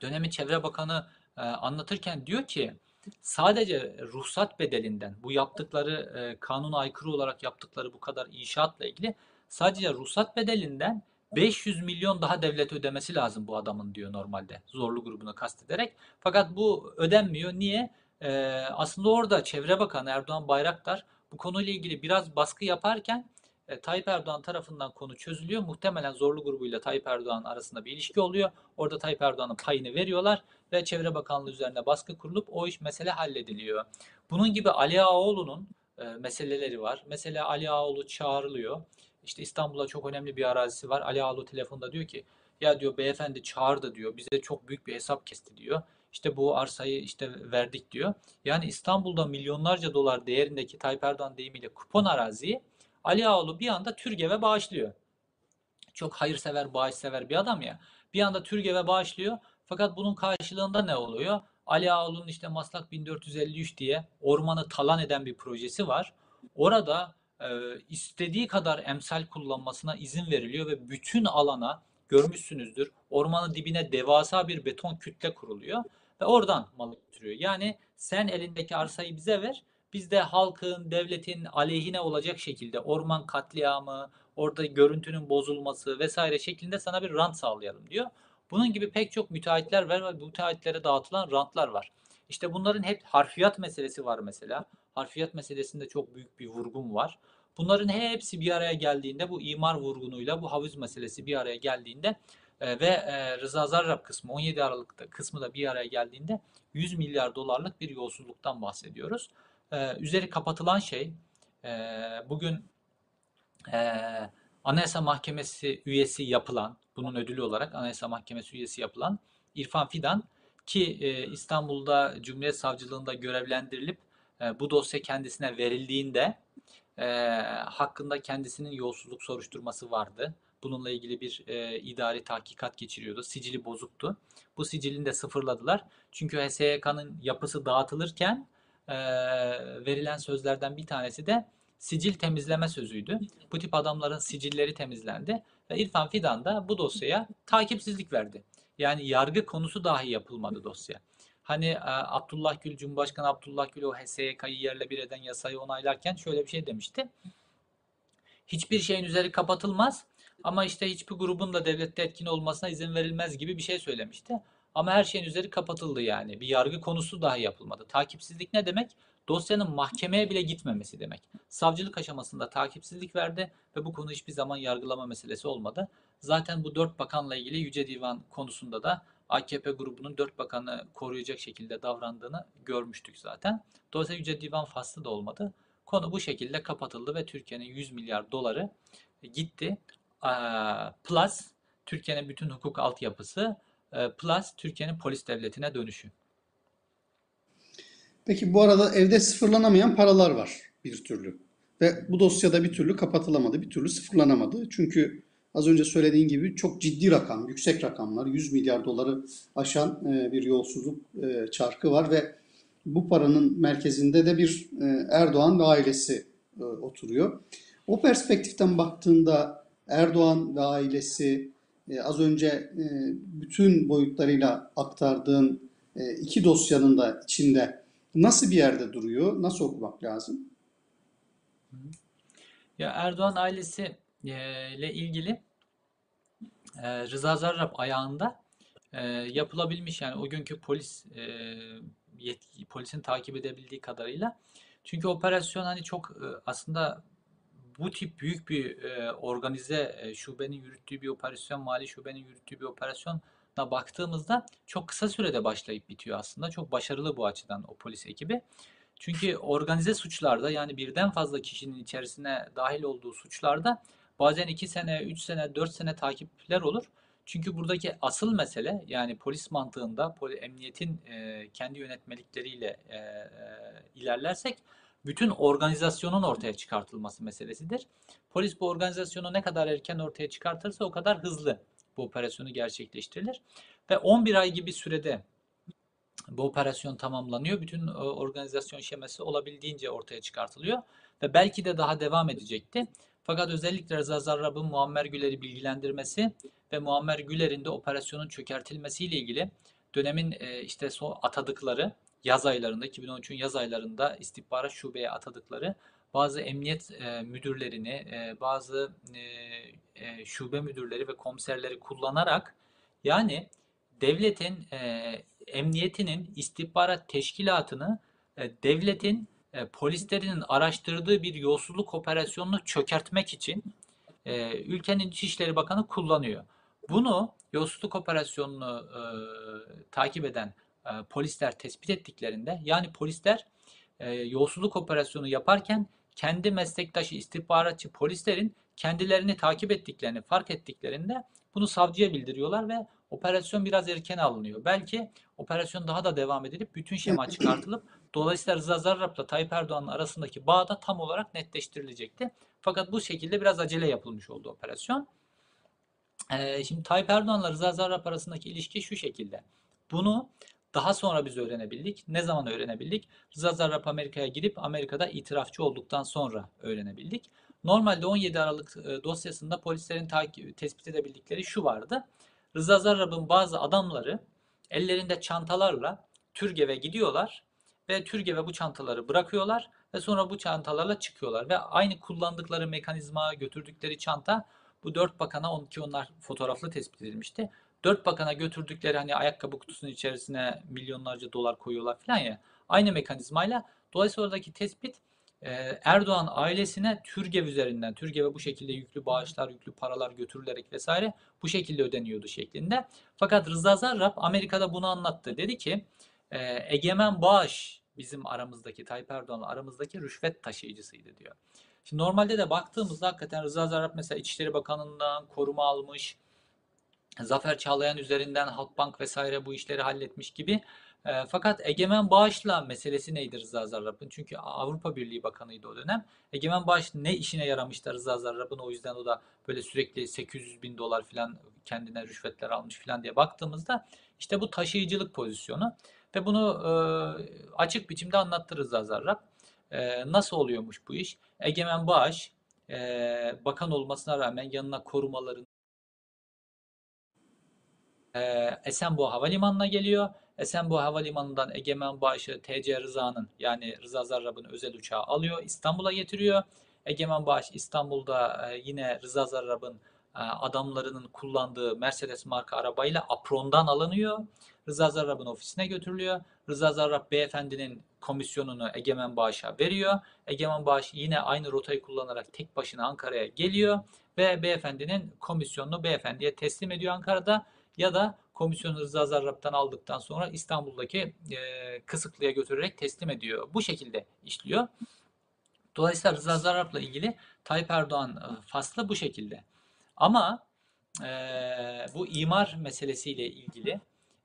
[SPEAKER 2] dönemin Çevre Bakanı e, anlatırken diyor ki sadece ruhsat bedelinden bu yaptıkları e, kanuna aykırı olarak yaptıkları bu kadar inşaatla ilgili sadece ruhsat bedelinden 500 milyon daha devlet ödemesi lazım bu adamın diyor normalde zorlu grubunu kastederek. Fakat bu ödenmiyor. Niye? Ee, aslında orada Çevre Bakanı Erdoğan Bayraktar bu konuyla ilgili biraz baskı yaparken e, Tayyip Erdoğan tarafından konu çözülüyor. Muhtemelen Zorlu grubuyla Tayyip Erdoğan arasında bir ilişki oluyor. Orada Tayyip Erdoğan'ın payını veriyorlar ve Çevre Bakanlığı üzerine baskı kurulup o iş mesele hallediliyor. Bunun gibi Ali Ağaoğlu'nun e, meseleleri var. Mesela Ali Ağaoğlu çağrılıyor. İşte İstanbul'da çok önemli bir arazisi var. Ali Ağaoğlu telefonda diyor ki ya diyor beyefendi çağırdı diyor. Bize çok büyük bir hesap kesti diyor. işte bu arsayı işte verdik diyor. Yani İstanbul'da milyonlarca dolar değerindeki Tayyip Erdoğan deyimiyle kupon araziyi Ali Ağaoğlu bir anda TÜRGEV'e bağışlıyor. Çok hayırsever, bağışsever bir adam ya. Bir anda TÜRGEV'e bağışlıyor. Fakat bunun karşılığında ne oluyor? Ali Ağaoğlu'nun işte Maslak 1453 diye ormanı talan eden bir projesi var. Orada e, istediği kadar emsal kullanmasına izin veriliyor ve bütün alana görmüşsünüzdür. Ormanın dibine devasa bir beton kütle kuruluyor ve oradan malı götürüyor. Yani sen elindeki arsayı bize ver. Biz de halkın, devletin aleyhine olacak şekilde orman katliamı, orada görüntünün bozulması vesaire şeklinde sana bir rant sağlayalım diyor. Bunun gibi pek çok müteahhitler var ve müteahhitlere dağıtılan rantlar var. İşte bunların hep harfiyat meselesi var mesela. Harfiyat meselesinde çok büyük bir vurgun var. Bunların hepsi bir araya geldiğinde bu imar vurgunuyla bu havuz meselesi bir araya geldiğinde e, ve e, Rıza Zarrab kısmı 17 Aralık'ta kısmı da bir araya geldiğinde 100 milyar dolarlık bir yolsuzluktan bahsediyoruz. E, üzeri kapatılan şey e, bugün e, Anayasa Mahkemesi üyesi yapılan, bunun ödülü olarak Anayasa Mahkemesi üyesi yapılan İrfan Fidan ki e, İstanbul'da Cumhuriyet Savcılığında görevlendirilip e, bu dosya kendisine verildiğinde e, hakkında kendisinin yolsuzluk soruşturması vardı. Bununla ilgili bir e, idari tahkikat geçiriyordu. Sicili bozuktu. Bu sicilini de sıfırladılar. Çünkü HSYK'nın yapısı dağıtılırken e, verilen sözlerden bir tanesi de sicil temizleme sözüydü. Bu tip adamların sicilleri temizlendi ve İrfan Fidan da bu dosyaya takipsizlik verdi. Yani yargı konusu dahi yapılmadı dosya. Hani e, Abdullah Gül, Cumhurbaşkanı Abdullah Gül o HSYK'yı yerle bir eden yasayı onaylarken şöyle bir şey demişti. Hiçbir şeyin üzeri kapatılmaz ama işte hiçbir grubun da devlette etkin olmasına izin verilmez gibi bir şey söylemişti. Ama her şeyin üzeri kapatıldı yani. Bir yargı konusu dahi yapılmadı. Takipsizlik ne demek? Dosyanın mahkemeye bile gitmemesi demek. Savcılık aşamasında takipsizlik verdi ve bu konu hiçbir zaman yargılama meselesi olmadı. Zaten bu dört bakanla ilgili Yüce Divan konusunda da AKP grubunun dört bakanı koruyacak şekilde davrandığını görmüştük zaten. Dolayısıyla Yüce Divan faslı da olmadı. Konu bu şekilde kapatıldı ve Türkiye'nin 100 milyar doları gitti. Plus Türkiye'nin bütün hukuk altyapısı plus Türkiye'nin polis devletine dönüşü.
[SPEAKER 1] Peki bu arada evde sıfırlanamayan paralar var bir türlü. Ve bu dosyada bir türlü kapatılamadı, bir türlü sıfırlanamadı. Çünkü az önce söylediğin gibi çok ciddi rakam, yüksek rakamlar, 100 milyar doları aşan e, bir yolsuzluk e, çarkı var ve bu paranın merkezinde de bir e, Erdoğan ve ailesi oturuyor. O perspektiften baktığında Erdoğan ve ailesi az önce bütün boyutlarıyla aktardığın iki dosyanın da içinde nasıl bir yerde duruyor? Nasıl okumak lazım?
[SPEAKER 2] Ya Erdoğan ailesi ile ilgili Rıza Zarrab ayağında yapılabilmiş yani o günkü polis yetki, polisin takip edebildiği kadarıyla. Çünkü operasyon hani çok aslında bu tip büyük bir organize şubenin yürüttüğü bir operasyon, mali şubenin yürüttüğü bir operasyon baktığımızda çok kısa sürede başlayıp bitiyor aslında. Çok başarılı bu açıdan o polis ekibi. Çünkü organize suçlarda yani birden fazla kişinin içerisine dahil olduğu suçlarda bazen 2 sene, 3 sene, 4 sene takipler olur. Çünkü buradaki asıl mesele yani polis mantığında emniyetin e, kendi yönetmelikleriyle e, e, ilerlersek bütün organizasyonun ortaya çıkartılması meselesidir. Polis bu organizasyonu ne kadar erken ortaya çıkartırsa o kadar hızlı bu operasyonu gerçekleştirilir. Ve 11 ay gibi sürede bu operasyon tamamlanıyor. Bütün organizasyon şeması olabildiğince ortaya çıkartılıyor. Ve belki de daha devam edecekti. Fakat özellikle Rıza Zarrab'ın Muammer Güler'i bilgilendirmesi ve Muammer Güler'in de operasyonun çökertilmesiyle ilgili dönemin e, işte atadıkları yaz aylarında 2013'ün yaz aylarında istihbarat şubeye atadıkları bazı emniyet e, müdürlerini, e, bazı e, şube müdürleri ve komiserleri kullanarak yani devletin emniyetinin istihbarat teşkilatını devletin polislerinin araştırdığı bir yolsuzluk operasyonunu çökertmek için ülkenin İçişleri Bakanı kullanıyor. Bunu yolsuzluk operasyonunu takip eden polisler tespit ettiklerinde yani polisler yolsuzluk operasyonu yaparken kendi meslektaşı istihbaratçı polislerin kendilerini takip ettiklerini fark ettiklerinde bunu savcıya bildiriyorlar ve operasyon biraz erken alınıyor. Belki operasyon daha da devam edilip bütün şema çıkartılıp dolayısıyla Rıza Zarrab'la Tayyip Erdoğan'ın arasındaki bağ da tam olarak netleştirilecekti. Fakat bu şekilde biraz acele yapılmış oldu operasyon. Ee, şimdi Tayyip Erdoğan'la Rıza Zarrab arasındaki ilişki şu şekilde. Bunu daha sonra biz öğrenebildik. Ne zaman öğrenebildik? Rıza Zarrab Amerika'ya gidip Amerika'da itirafçı olduktan sonra öğrenebildik. Normalde 17 Aralık e, dosyasında polislerin takip, tespit edebildikleri şu vardı. Rıza Zarrab'ın bazı adamları ellerinde çantalarla Türgev'e gidiyorlar ve Türgev'e bu çantaları bırakıyorlar ve sonra bu çantalarla çıkıyorlar ve aynı kullandıkları mekanizma götürdükleri çanta bu dört bakana on ki onlar fotoğraflı tespit edilmişti. Dört bakana götürdükleri hani ayakkabı kutusunun içerisine milyonlarca dolar koyuyorlar falan ya. Aynı mekanizmayla dolayısıyla oradaki tespit e, Erdoğan ailesine Türgev üzerinden, Türgev'e bu şekilde yüklü bağışlar, yüklü paralar götürülerek vesaire bu şekilde ödeniyordu şeklinde. Fakat Rıza Zarrab Amerika'da bunu anlattı. Dedi ki e, Egemen Bağış bizim aramızdaki Tayyip Erdoğan'la aramızdaki rüşvet taşıyıcısıydı diyor. Şimdi normalde de baktığımızda hakikaten Rıza Zarrab mesela İçişleri Bakanı'ndan koruma almış, Zafer Çağlayan üzerinden Halkbank vesaire bu işleri halletmiş gibi. E, fakat Egemen Bağış'la meselesi neydi Rıza Zarrab'ın? Çünkü Avrupa Birliği Bakanıydı o dönem. Egemen Bağış ne işine yaramıştı Rıza Zarrab'ın? O yüzden o da böyle sürekli 800 bin dolar falan kendine rüşvetler almış falan diye baktığımızda işte bu taşıyıcılık pozisyonu ve bunu e, açık biçimde anlattı Rıza Zarrab. E, nasıl oluyormuş bu iş? Egemen Bağış e, bakan olmasına rağmen yanına korumaların e, Esenboğa Havalimanı'na geliyor. Esenboğa Havalimanı'ndan Egemen Bağış'ı TC Rıza'nın yani Rıza Zarrab'ın özel uçağı alıyor. İstanbul'a getiriyor. Egemen Bağış İstanbul'da e, yine Rıza Zarrab'ın e, adamlarının kullandığı Mercedes marka arabayla aprondan alınıyor. Rıza Zarrab'ın ofisine götürülüyor. Rıza Zarrab beyefendinin komisyonunu Egemen Bağış'a veriyor. Egemen Bağış yine aynı rotayı kullanarak tek başına Ankara'ya geliyor ve beyefendinin komisyonunu beyefendiye teslim ediyor Ankara'da ya da komisyonu Rıza Zarrab'dan aldıktan sonra İstanbul'daki e, Kısıklı'ya götürerek teslim ediyor. Bu şekilde işliyor. Dolayısıyla Rıza Zarrab'la ilgili Tayyip Erdoğan e, faslı bu şekilde. Ama e, bu imar meselesiyle ilgili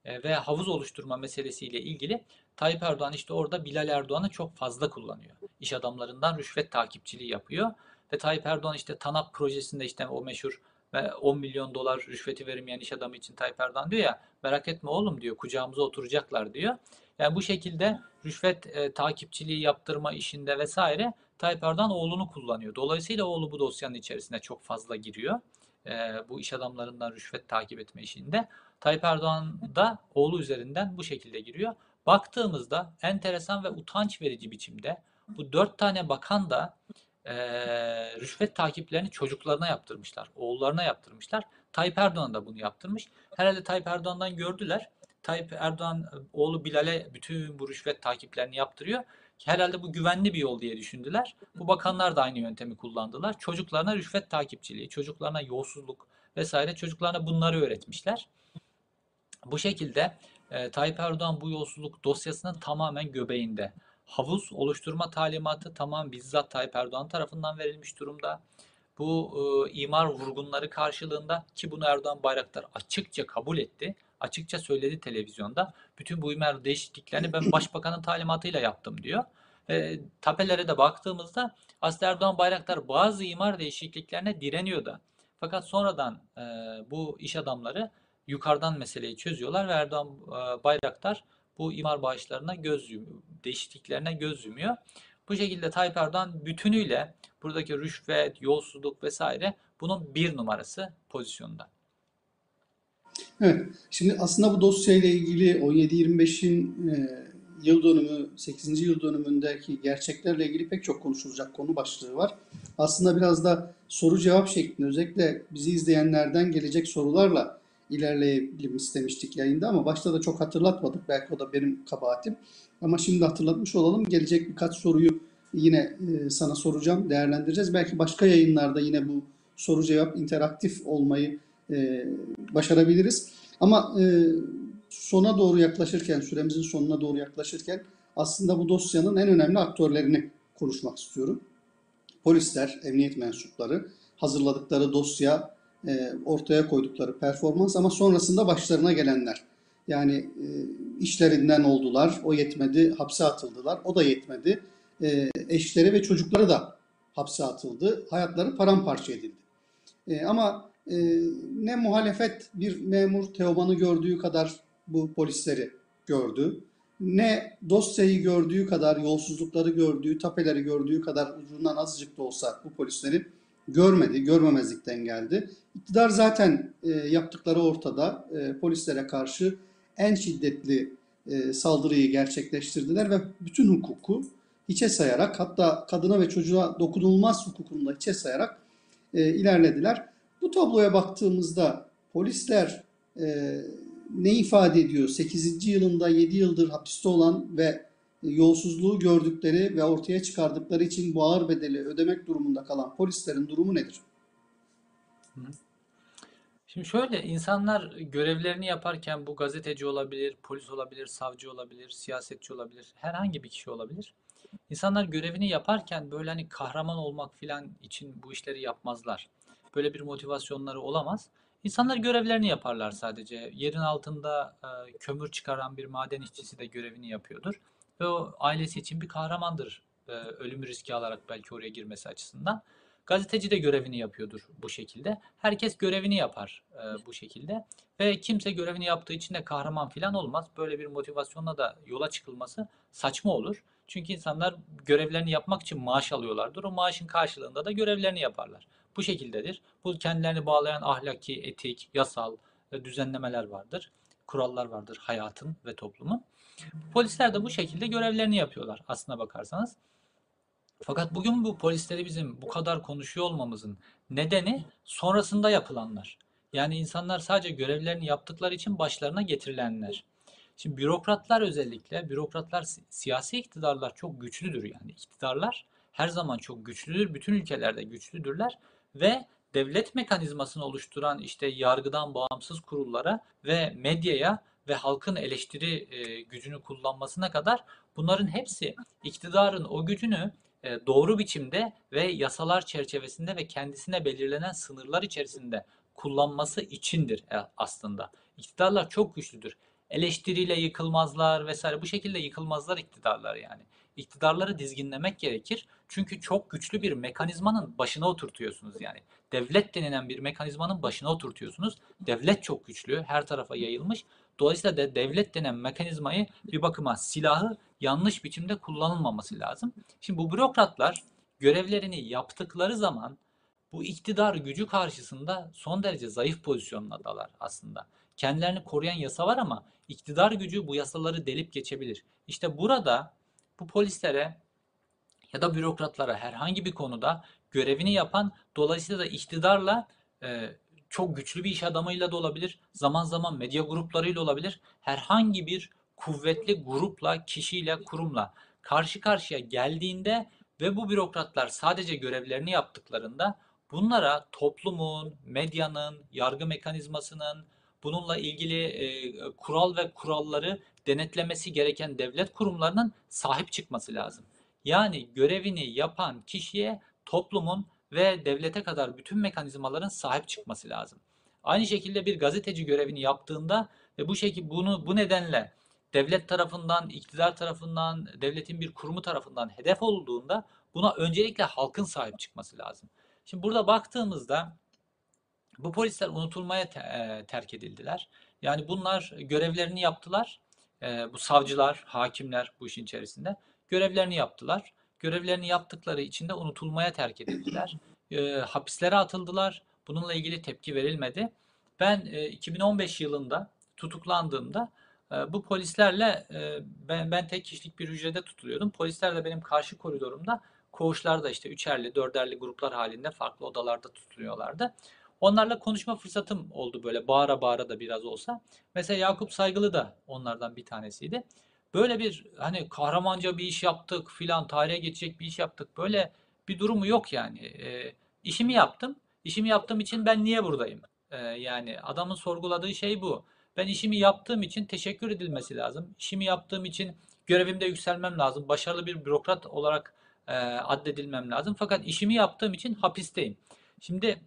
[SPEAKER 2] e, ve havuz oluşturma meselesiyle ilgili Tayyip Erdoğan işte orada Bilal Erdoğan'ı çok fazla kullanıyor. İş adamlarından rüşvet takipçiliği yapıyor. Ve Tayyip Erdoğan işte TANAP projesinde işte o meşhur ve 10 milyon dolar rüşveti verilmeyen iş adamı için Tayyip Erdoğan diyor ya merak etme oğlum diyor kucağımıza oturacaklar diyor. Yani bu şekilde rüşvet e, takipçiliği yaptırma işinde vesaire Tayyip Erdoğan oğlunu kullanıyor. Dolayısıyla oğlu bu dosyanın içerisine çok fazla giriyor. E, bu iş adamlarından rüşvet takip etme işinde. Tayyip Erdoğan da oğlu üzerinden bu şekilde giriyor. Baktığımızda enteresan ve utanç verici biçimde bu dört tane bakan da e, rüşvet takiplerini çocuklarına yaptırmışlar. Oğullarına yaptırmışlar. Tayyip Erdoğan da bunu yaptırmış. Herhalde Tayyip Erdoğan'dan gördüler. Tayyip Erdoğan oğlu Bilal'e bütün bu rüşvet takiplerini yaptırıyor. Herhalde bu güvenli bir yol diye düşündüler. Bu bakanlar da aynı yöntemi kullandılar. Çocuklarına rüşvet takipçiliği, çocuklarına yolsuzluk vesaire çocuklarına bunları öğretmişler. Bu şekilde e, Tayyip Erdoğan bu yolsuzluk dosyasının tamamen göbeğinde. Havuz oluşturma talimatı tamam bizzat Tayyip Erdoğan tarafından verilmiş durumda. Bu e, imar vurgunları karşılığında ki bunu Erdoğan Bayraktar açıkça kabul etti. Açıkça söyledi televizyonda. Bütün bu imar değişikliklerini ben [CLEARS THROAT] başbakanın talimatıyla yaptım diyor. E, tapelere de baktığımızda aslında Erdoğan Bayraktar bazı imar değişikliklerine direniyor da. Fakat sonradan e, bu iş adamları yukarıdan meseleyi çözüyorlar ve Erdoğan e, Bayraktar bu imar bağışlarına göz yumuyor, değişikliklerine göz yumuyor. Bu şekilde Tayyip Erdoğan bütünüyle buradaki rüşvet, yolsuzluk vesaire bunun bir numarası pozisyonda.
[SPEAKER 1] Evet. Şimdi aslında bu dosyayla ilgili 17-25'in e, yıl dönümü, 8. yıl dönümündeki gerçeklerle ilgili pek çok konuşulacak konu başlığı var. Aslında biraz da soru cevap şeklinde özellikle bizi izleyenlerden gelecek sorularla ilerleyelim istemiştik yayında ama başta da çok hatırlatmadık. Belki o da benim kabahatim. Ama şimdi hatırlatmış olalım. Gelecek birkaç soruyu yine e, sana soracağım, değerlendireceğiz. Belki başka yayınlarda yine bu soru cevap interaktif olmayı e, başarabiliriz. Ama e, sona doğru yaklaşırken, süremizin sonuna doğru yaklaşırken aslında bu dosyanın en önemli aktörlerini konuşmak istiyorum. Polisler, emniyet mensupları hazırladıkları dosya ortaya koydukları performans ama sonrasında başlarına gelenler. Yani e, işlerinden oldular, o yetmedi, hapse atıldılar, o da yetmedi. E, eşleri ve çocukları da hapse atıldı, hayatları paramparça edildi. E, ama e, ne muhalefet bir memur Teoman'ı gördüğü kadar bu polisleri gördü, ne dosyayı gördüğü kadar, yolsuzlukları gördüğü, tapeleri gördüğü kadar ucundan azıcık da olsa bu polisleri görmedi, görmemezlikten geldi. İktidar zaten e, yaptıkları ortada. E, polislere karşı en şiddetli e, saldırıyı gerçekleştirdiler ve bütün hukuku hiçe sayarak hatta kadına ve çocuğa dokunulmaz hukukunu da hiçe sayarak e, ilerlediler. Bu tabloya baktığımızda polisler e, ne ifade ediyor? 8. yılında 7 yıldır hapiste olan ve yolsuzluğu gördükleri ve ortaya çıkardıkları için bu ağır bedeli ödemek durumunda kalan polislerin durumu nedir?
[SPEAKER 2] Şimdi şöyle insanlar görevlerini yaparken bu gazeteci olabilir, polis olabilir, savcı olabilir, siyasetçi olabilir, herhangi bir kişi olabilir. İnsanlar görevini yaparken böyle hani kahraman olmak filan için bu işleri yapmazlar. Böyle bir motivasyonları olamaz. İnsanlar görevlerini yaparlar sadece. Yerin altında kömür çıkaran bir maden işçisi de görevini yapıyordur. Ve o ailesi için bir kahramandır. E, ölümü riske alarak belki oraya girmesi açısından. Gazeteci de görevini yapıyordur bu şekilde. Herkes görevini yapar e, bu şekilde. Ve kimse görevini yaptığı için de kahraman falan olmaz. Böyle bir motivasyonla da yola çıkılması saçma olur. Çünkü insanlar görevlerini yapmak için maaş alıyorlardır. O maaşın karşılığında da görevlerini yaparlar. Bu şekildedir. Bu kendilerini bağlayan ahlaki, etik, yasal e, düzenlemeler vardır. Kurallar vardır hayatın ve toplumun. Polisler de bu şekilde görevlerini yapıyorlar aslına bakarsanız. Fakat bugün bu polisleri bizim bu kadar konuşuyor olmamızın nedeni sonrasında yapılanlar. Yani insanlar sadece görevlerini yaptıkları için başlarına getirilenler. Şimdi bürokratlar özellikle, bürokratlar si- siyasi iktidarlar çok güçlüdür yani. İktidarlar her zaman çok güçlüdür. Bütün ülkelerde güçlüdürler ve devlet mekanizmasını oluşturan işte yargıdan bağımsız kurullara ve medyaya ve halkın eleştiri e, gücünü kullanmasına kadar bunların hepsi iktidarın o gücünü e, doğru biçimde ve yasalar çerçevesinde ve kendisine belirlenen sınırlar içerisinde kullanması içindir e, aslında. İktidarlar çok güçlüdür. Eleştiriyle yıkılmazlar vesaire. Bu şekilde yıkılmazlar iktidarlar yani. İktidarları dizginlemek gerekir. Çünkü çok güçlü bir mekanizmanın başına oturtuyorsunuz yani. Devlet denilen bir mekanizmanın başına oturtuyorsunuz. Devlet çok güçlü, her tarafa yayılmış. Dolayısıyla de devlet denen mekanizmayı bir bakıma silahı yanlış biçimde kullanılmaması lazım. Şimdi bu bürokratlar görevlerini yaptıkları zaman bu iktidar gücü karşısında son derece zayıf pozisyondalar aslında. Kendilerini koruyan yasa var ama iktidar gücü bu yasaları delip geçebilir. İşte burada bu polislere ya da bürokratlara herhangi bir konuda görevini yapan dolayısıyla da iktidarla e, çok güçlü bir iş adamıyla da olabilir, zaman zaman medya gruplarıyla olabilir. Herhangi bir kuvvetli grupla, kişiyle, kurumla karşı karşıya geldiğinde ve bu bürokratlar sadece görevlerini yaptıklarında bunlara toplumun, medyanın, yargı mekanizmasının, bununla ilgili e, kural ve kuralları denetlemesi gereken devlet kurumlarının sahip çıkması lazım. Yani görevini yapan kişiye toplumun ve devlete kadar bütün mekanizmaların sahip çıkması lazım. Aynı şekilde bir gazeteci görevini yaptığında ve bu şekilde bunu bu nedenle devlet tarafından, iktidar tarafından, devletin bir kurumu tarafından hedef olduğunda buna öncelikle halkın sahip çıkması lazım. Şimdi burada baktığımızda bu polisler unutulmaya te- e, terk edildiler. Yani bunlar görevlerini yaptılar. E, bu savcılar, hakimler bu işin içerisinde görevlerini yaptılar. Görevlerini yaptıkları için de unutulmaya terk edildiler. [CLEARS THROAT] E, hapislere atıldılar. Bununla ilgili tepki verilmedi. Ben e, 2015 yılında tutuklandığımda e, bu polislerle e, ben, ben tek kişilik bir hücrede tutuluyordum. Polisler de benim karşı koridorumda koğuşlarda işte üçerli, dörderli gruplar halinde farklı odalarda tutuluyorlardı. Onlarla konuşma fırsatım oldu böyle bağıra bağıra da biraz olsa. Mesela Yakup Saygılı da onlardan bir tanesiydi. Böyle bir hani kahramanca bir iş yaptık filan tarihe geçecek bir iş yaptık. Böyle bir durumu yok yani. E, işimi yaptım. İşimi yaptığım için ben niye buradayım? E, yani adamın sorguladığı şey bu. Ben işimi yaptığım için teşekkür edilmesi lazım. İşimi yaptığım için görevimde yükselmem lazım. Başarılı bir bürokrat olarak e, addedilmem lazım. Fakat işimi yaptığım için hapisteyim. Şimdi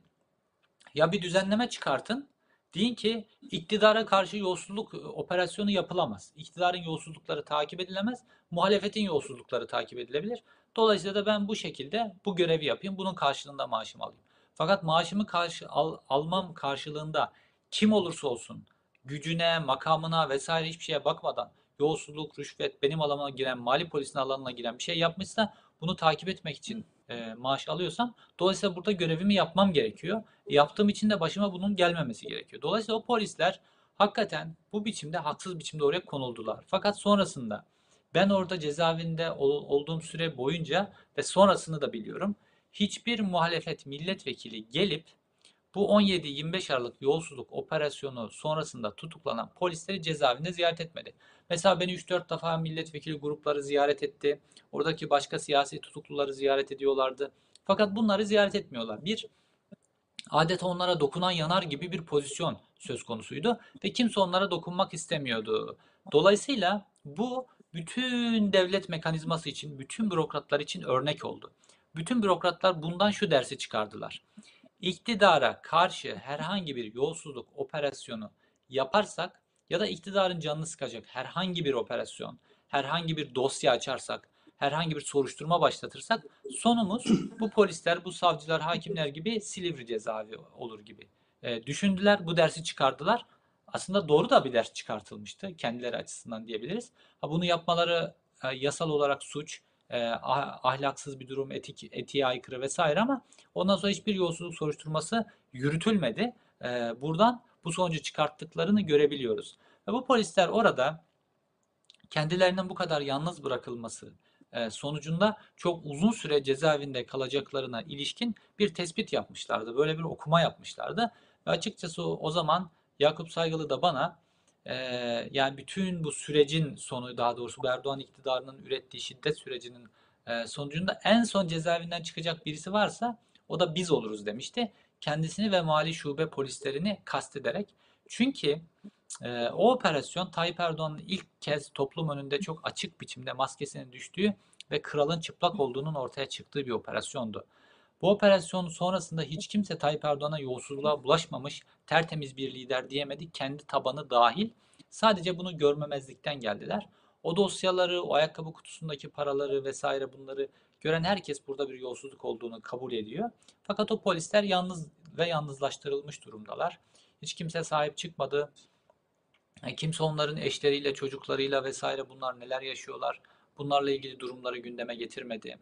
[SPEAKER 2] Ya bir düzenleme çıkartın. Deyin ki iktidara karşı yolsuzluk e, operasyonu yapılamaz. İktidarın yolsuzlukları takip edilemez. Muhalefetin yolsuzlukları takip edilebilir. Dolayısıyla da ben bu şekilde bu görevi yapayım. Bunun karşılığında maaşımı alayım. Fakat maaşımı karşı, al- almam karşılığında kim olursa olsun gücüne, makamına vesaire hiçbir şeye bakmadan yolsuzluk, rüşvet, benim alanıma giren, mali polisin alanına giren bir şey yapmışsa bunu takip etmek için e, maaş alıyorsam dolayısıyla burada görevimi yapmam gerekiyor. Yaptığım için de başıma bunun gelmemesi gerekiyor. Dolayısıyla o polisler hakikaten bu biçimde haksız biçimde oraya konuldular. Fakat sonrasında ben orada cezaevinde ol- olduğum süre boyunca ve sonrasını da biliyorum. Hiçbir muhalefet milletvekili gelip bu 17-25 Aralık yolsuzluk operasyonu sonrasında tutuklanan polisleri cezaevinde ziyaret etmedi. Mesela beni 3-4 defa milletvekili grupları ziyaret etti. Oradaki başka siyasi tutukluları ziyaret ediyorlardı. Fakat bunları ziyaret etmiyorlar. Bir, adeta onlara dokunan yanar gibi bir pozisyon söz konusuydu ve kimse onlara dokunmak istemiyordu. Dolayısıyla bu bütün devlet mekanizması için, bütün bürokratlar için örnek oldu. Bütün bürokratlar bundan şu dersi çıkardılar. İktidara karşı herhangi bir yolsuzluk operasyonu yaparsak ya da iktidarın canını sıkacak herhangi bir operasyon, herhangi bir dosya açarsak, herhangi bir soruşturma başlatırsak sonumuz bu polisler, bu savcılar, hakimler gibi Silivri cezaevi olur gibi. E, düşündüler, bu dersi çıkardılar. Aslında doğru da bir ders çıkartılmıştı kendileri açısından diyebiliriz. Ha, bunu yapmaları e, yasal olarak suç, e, ah- ahlaksız bir durum, etik, etiğe aykırı vesaire ama ondan sonra hiçbir yolsuzluk soruşturması yürütülmedi. E, buradan bu sonucu çıkarttıklarını görebiliyoruz. Ve bu polisler orada kendilerinin bu kadar yalnız bırakılması e, sonucunda çok uzun süre cezaevinde kalacaklarına ilişkin bir tespit yapmışlardı. Böyle bir okuma yapmışlardı. Ve açıkçası o, o zaman Yakup Saygılı da bana e, yani bütün bu sürecin sonu daha doğrusu Erdoğan iktidarının ürettiği şiddet sürecinin e, sonucunda en son cezaevinden çıkacak birisi varsa o da biz oluruz demişti. Kendisini ve mali şube polislerini kastederek. Çünkü ee, o operasyon Tayyip Erdoğan'ın ilk kez toplum önünde çok açık biçimde maskesinin düştüğü ve kralın çıplak olduğunun ortaya çıktığı bir operasyondu. Bu operasyon sonrasında hiç kimse Tayyip Erdoğan'a yolsuzluğa bulaşmamış, tertemiz bir lider diyemedi. Kendi tabanı dahil. Sadece bunu görmemezlikten geldiler. O dosyaları, o ayakkabı kutusundaki paraları vesaire bunları gören herkes burada bir yolsuzluk olduğunu kabul ediyor. Fakat o polisler yalnız ve yalnızlaştırılmış durumdalar. Hiç kimse sahip çıkmadı. Yani kimse onların eşleriyle, çocuklarıyla vesaire bunlar neler yaşıyorlar, bunlarla ilgili durumları gündeme getirmedi.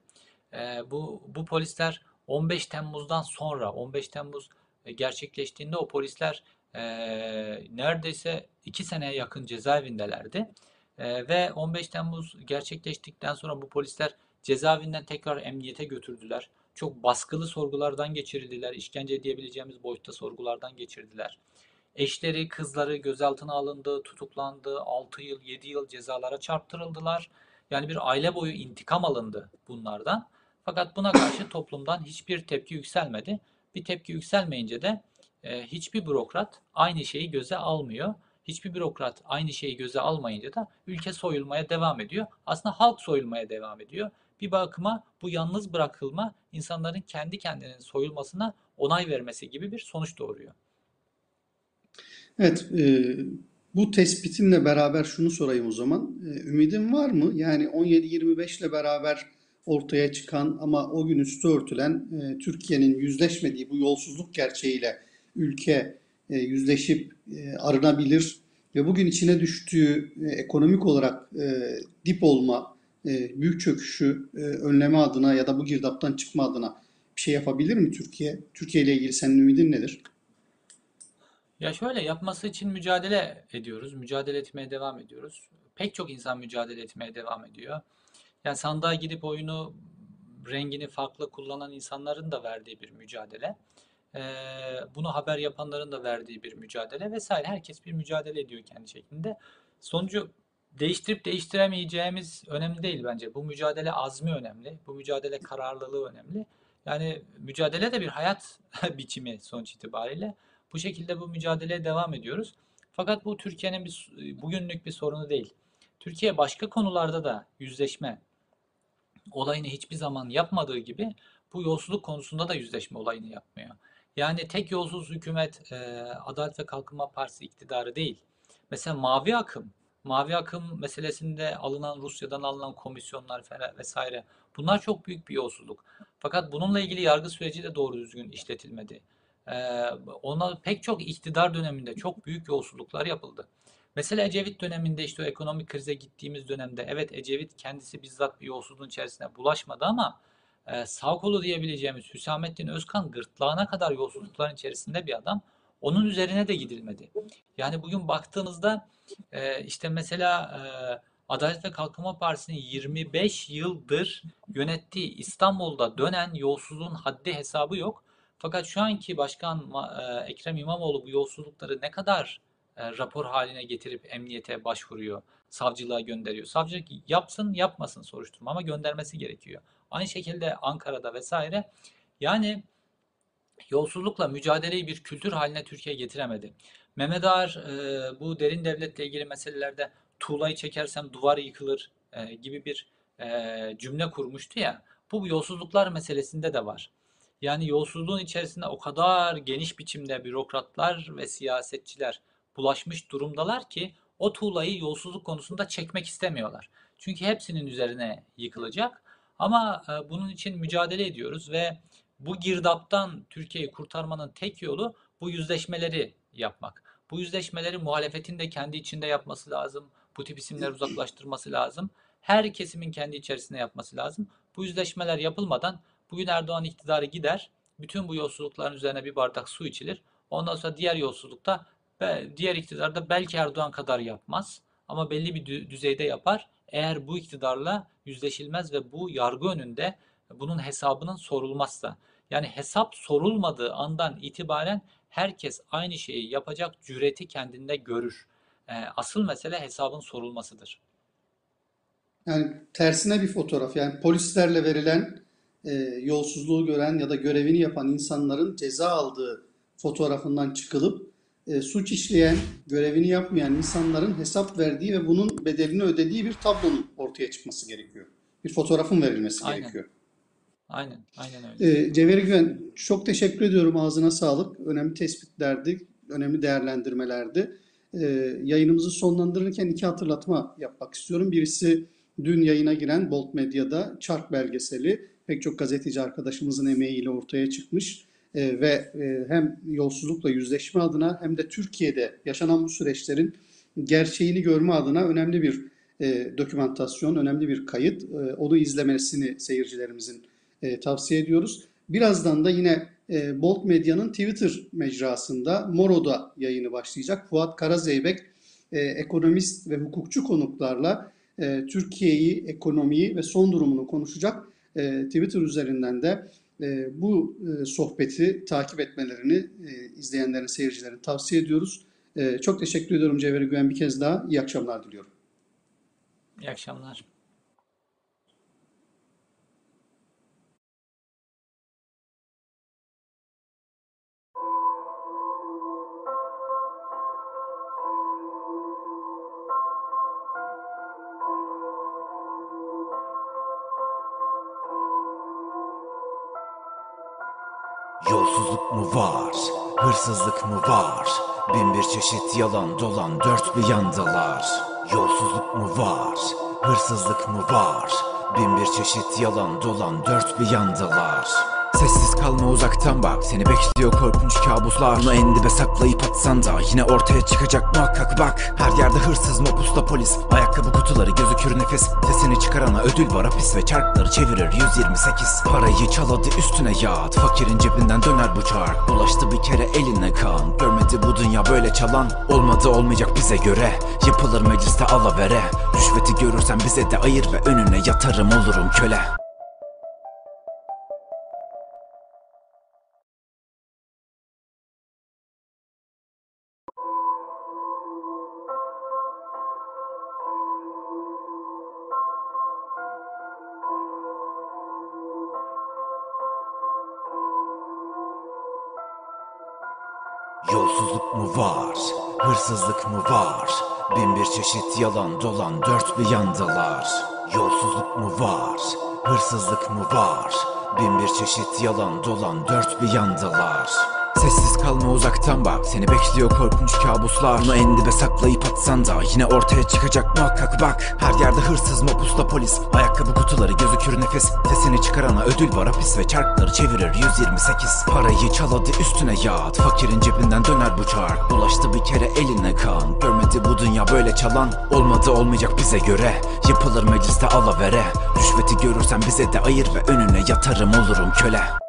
[SPEAKER 2] Ee, bu, bu polisler 15 Temmuz'dan sonra, 15 Temmuz e, gerçekleştiğinde o polisler e, neredeyse 2 seneye yakın cezaevindelerdi. E, ve 15 Temmuz gerçekleştikten sonra bu polisler cezaevinden tekrar emniyete götürdüler. Çok baskılı sorgulardan geçirildiler, işkence diyebileceğimiz boyutta sorgulardan geçirdiler. Eşleri, kızları gözaltına alındı, tutuklandı, 6 yıl, 7 yıl cezalara çarptırıldılar. Yani bir aile boyu intikam alındı bunlardan. Fakat buna karşı toplumdan hiçbir tepki yükselmedi. Bir tepki yükselmeyince de e, hiçbir bürokrat aynı şeyi göze almıyor. Hiçbir bürokrat aynı şeyi göze almayınca da ülke soyulmaya devam ediyor. Aslında halk soyulmaya devam ediyor. Bir bakıma bu yalnız bırakılma insanların kendi kendinin soyulmasına onay vermesi gibi bir sonuç doğuruyor.
[SPEAKER 1] Evet, e, bu tespitinle beraber şunu sorayım o zaman. E, ümidin var mı? Yani 17-25 ile beraber ortaya çıkan ama o gün üstü örtülen e, Türkiye'nin yüzleşmediği bu yolsuzluk gerçeğiyle ülke e, yüzleşip e, arınabilir ve bugün içine düştüğü e, ekonomik olarak e, dip olma, e, büyük çöküşü e, önleme adına ya da bu girdaptan çıkma adına bir şey yapabilir mi Türkiye? Türkiye ile ilgili senin ümidin nedir?
[SPEAKER 2] Ya şöyle yapması için mücadele ediyoruz. Mücadele etmeye devam ediyoruz. Pek çok insan mücadele etmeye devam ediyor. Yani sandığa gidip oyunu rengini farklı kullanan insanların da verdiği bir mücadele. Ee, bunu haber yapanların da verdiği bir mücadele vesaire. Herkes bir mücadele ediyor kendi şeklinde. Sonucu değiştirip değiştiremeyeceğimiz önemli değil bence. Bu mücadele azmi önemli. Bu mücadele kararlılığı önemli. Yani mücadele de bir hayat [LAUGHS] biçimi sonuç itibariyle. Bu şekilde bu mücadeleye devam ediyoruz. Fakat bu Türkiye'nin bir bugünlük bir sorunu değil. Türkiye başka konularda da yüzleşme olayını hiçbir zaman yapmadığı gibi bu yolsuzluk konusunda da yüzleşme olayını yapmıyor. Yani tek yolsuz hükümet e, Adalet ve Kalkınma Partisi iktidarı değil. Mesela mavi akım, mavi akım meselesinde alınan Rusya'dan alınan komisyonlar falan vesaire bunlar çok büyük bir yolsuzluk. Fakat bununla ilgili yargı süreci de doğru düzgün işletilmedi. Ee, ona pek çok iktidar döneminde çok büyük yolsuzluklar yapıldı. Mesela Ecevit döneminde işte o ekonomik krize gittiğimiz dönemde evet Ecevit kendisi bizzat bir yolsuzluğun içerisine bulaşmadı ama e, sağ kolu diyebileceğimiz Hüsamettin Özkan gırtlağına kadar yolsuzlukların içerisinde bir adam. Onun üzerine de gidilmedi. Yani bugün baktığınızda e, işte mesela e, Adalet ve Kalkınma Partisi'nin 25 yıldır yönettiği İstanbul'da dönen yolsuzluğun haddi hesabı yok. Fakat şu anki başkan e, Ekrem İmamoğlu bu yolsuzlukları ne kadar e, rapor haline getirip emniyete başvuruyor, savcılığa gönderiyor. Savcılık yapsın yapmasın soruşturma ama göndermesi gerekiyor. Aynı şekilde Ankara'da vesaire. Yani yolsuzlukla mücadeleyi bir kültür haline Türkiye getiremedi. Mehmet Ağar e, bu derin devletle ilgili meselelerde tuğlayı çekersem duvar yıkılır e, gibi bir e, cümle kurmuştu ya. Bu yolsuzluklar meselesinde de var. Yani yolsuzluğun içerisinde o kadar geniş biçimde bürokratlar ve siyasetçiler bulaşmış durumdalar ki o tuğlayı yolsuzluk konusunda çekmek istemiyorlar. Çünkü hepsinin üzerine yıkılacak. Ama e, bunun için mücadele ediyoruz ve bu girdaptan Türkiye'yi kurtarmanın tek yolu bu yüzleşmeleri yapmak. Bu yüzleşmeleri muhalefetin de kendi içinde yapması lazım. Bu tip isimleri uzaklaştırması lazım. Her kesimin kendi içerisinde yapması lazım. Bu yüzleşmeler yapılmadan bugün Erdoğan iktidarı gider. Bütün bu yolsuzlukların üzerine bir bardak su içilir. Ondan sonra diğer yolsuzlukta diğer iktidarda belki Erdoğan kadar yapmaz ama belli bir düzeyde yapar. Eğer bu iktidarla yüzleşilmez ve bu yargı önünde bunun hesabının sorulmazsa. Yani hesap sorulmadığı andan itibaren herkes aynı şeyi yapacak cüreti kendinde görür. Ee, asıl mesele hesabın sorulmasıdır.
[SPEAKER 1] Yani tersine bir fotoğraf. Yani polislerle verilen e, yolsuzluğu gören ya da görevini yapan insanların ceza aldığı fotoğrafından çıkılıp e, suç işleyen, görevini yapmayan insanların hesap verdiği ve bunun bedelini ödediği bir tablonun ortaya çıkması gerekiyor. Bir fotoğrafın verilmesi
[SPEAKER 2] Aynen.
[SPEAKER 1] gerekiyor.
[SPEAKER 2] Aynen, aynen öyle.
[SPEAKER 1] E, Cevheri Güven, çok teşekkür ediyorum. Ağzına sağlık. Önemli tespitlerdi, önemli değerlendirmelerdi. E, yayınımızı sonlandırırken iki hatırlatma yapmak istiyorum. Birisi dün yayına giren Bolt Medya'da Çark belgeseli pek çok gazeteci arkadaşımızın emeğiyle ortaya çıkmış e, ve e, hem yolsuzlukla yüzleşme adına hem de Türkiye'de yaşanan bu süreçlerin gerçeğini görme adına önemli bir e, önemli bir kayıt. E, onu izlemesini seyircilerimizin e, tavsiye ediyoruz. Birazdan da yine Bolt Medya'nın Twitter mecrasında Moro'da yayını başlayacak. Fuat Karazeybek ekonomist ve hukukçu konuklarla Türkiye'yi, ekonomiyi ve son durumunu konuşacak. Twitter üzerinden de e, bu e, sohbeti takip etmelerini e, izleyenlerin, seyircilerin tavsiye ediyoruz. E, çok teşekkür ediyorum Cevheri Güven bir kez daha. İyi akşamlar diliyorum.
[SPEAKER 2] İyi akşamlar.
[SPEAKER 3] Yolsuzluk mu var, hırsızlık mı var? Bin bir çeşit yalan dolan dört bir yandalar. Yolsuzluk mu var, hırsızlık mı var? Bin bir çeşit yalan dolan dört bir yandalar. Sessiz kalma uzaktan bak. Seni bekliyor korkunç kabuslar. Bunu en dibe saklayıp atsan da Yine ortaya çıkacak muhakkak bak. Her yerde hırsız mopusla polis. Ayakkabı kutuları gözükür nefis Sesini çıkarana ödül var hapis Ve çarkları çevirir. 128 Parayı çaladı üstüne yat Fakirin cebinden döner bu çark. Bulaştı bir kere eline kan. Görmedi bu dünya böyle çalan. Olmadı olmayacak bize göre. Yapılır mecliste alavere. Rüşveti görürsen bize de ayır Ve önüne yatarım olurum köle Var, hırsızlık mı var? Bin bir çeşit yalan dolan dört bir yandalar. Yolsuzluk mu var, hırsızlık mı var? Bin bir çeşit yalan dolan dört bir yandalar. Sessiz kalma uzaktan bak. Seni bekliyor korkunç kabuslar. Bunu en dibe saklayıp atsan da Yine ortaya çıkacak muhakkak. Bak Her yerde hırsız mapusla polis. Ayakkabı kutuları gözükür nefes. Sesini çıkarana ödül var hapis Ve çarkları çevirir. 128 Parayı çal hadi üstüne yat Fakirin cebinden döner bu çark. Bulaştı bir kere eline kan. Görmedi bu dünya böyle çalan. Olmadı olmayacak bize göre. Yapılır mecliste alavere. Rüşveti görürsen bize de ayır Ve önüne yatarım olurum köle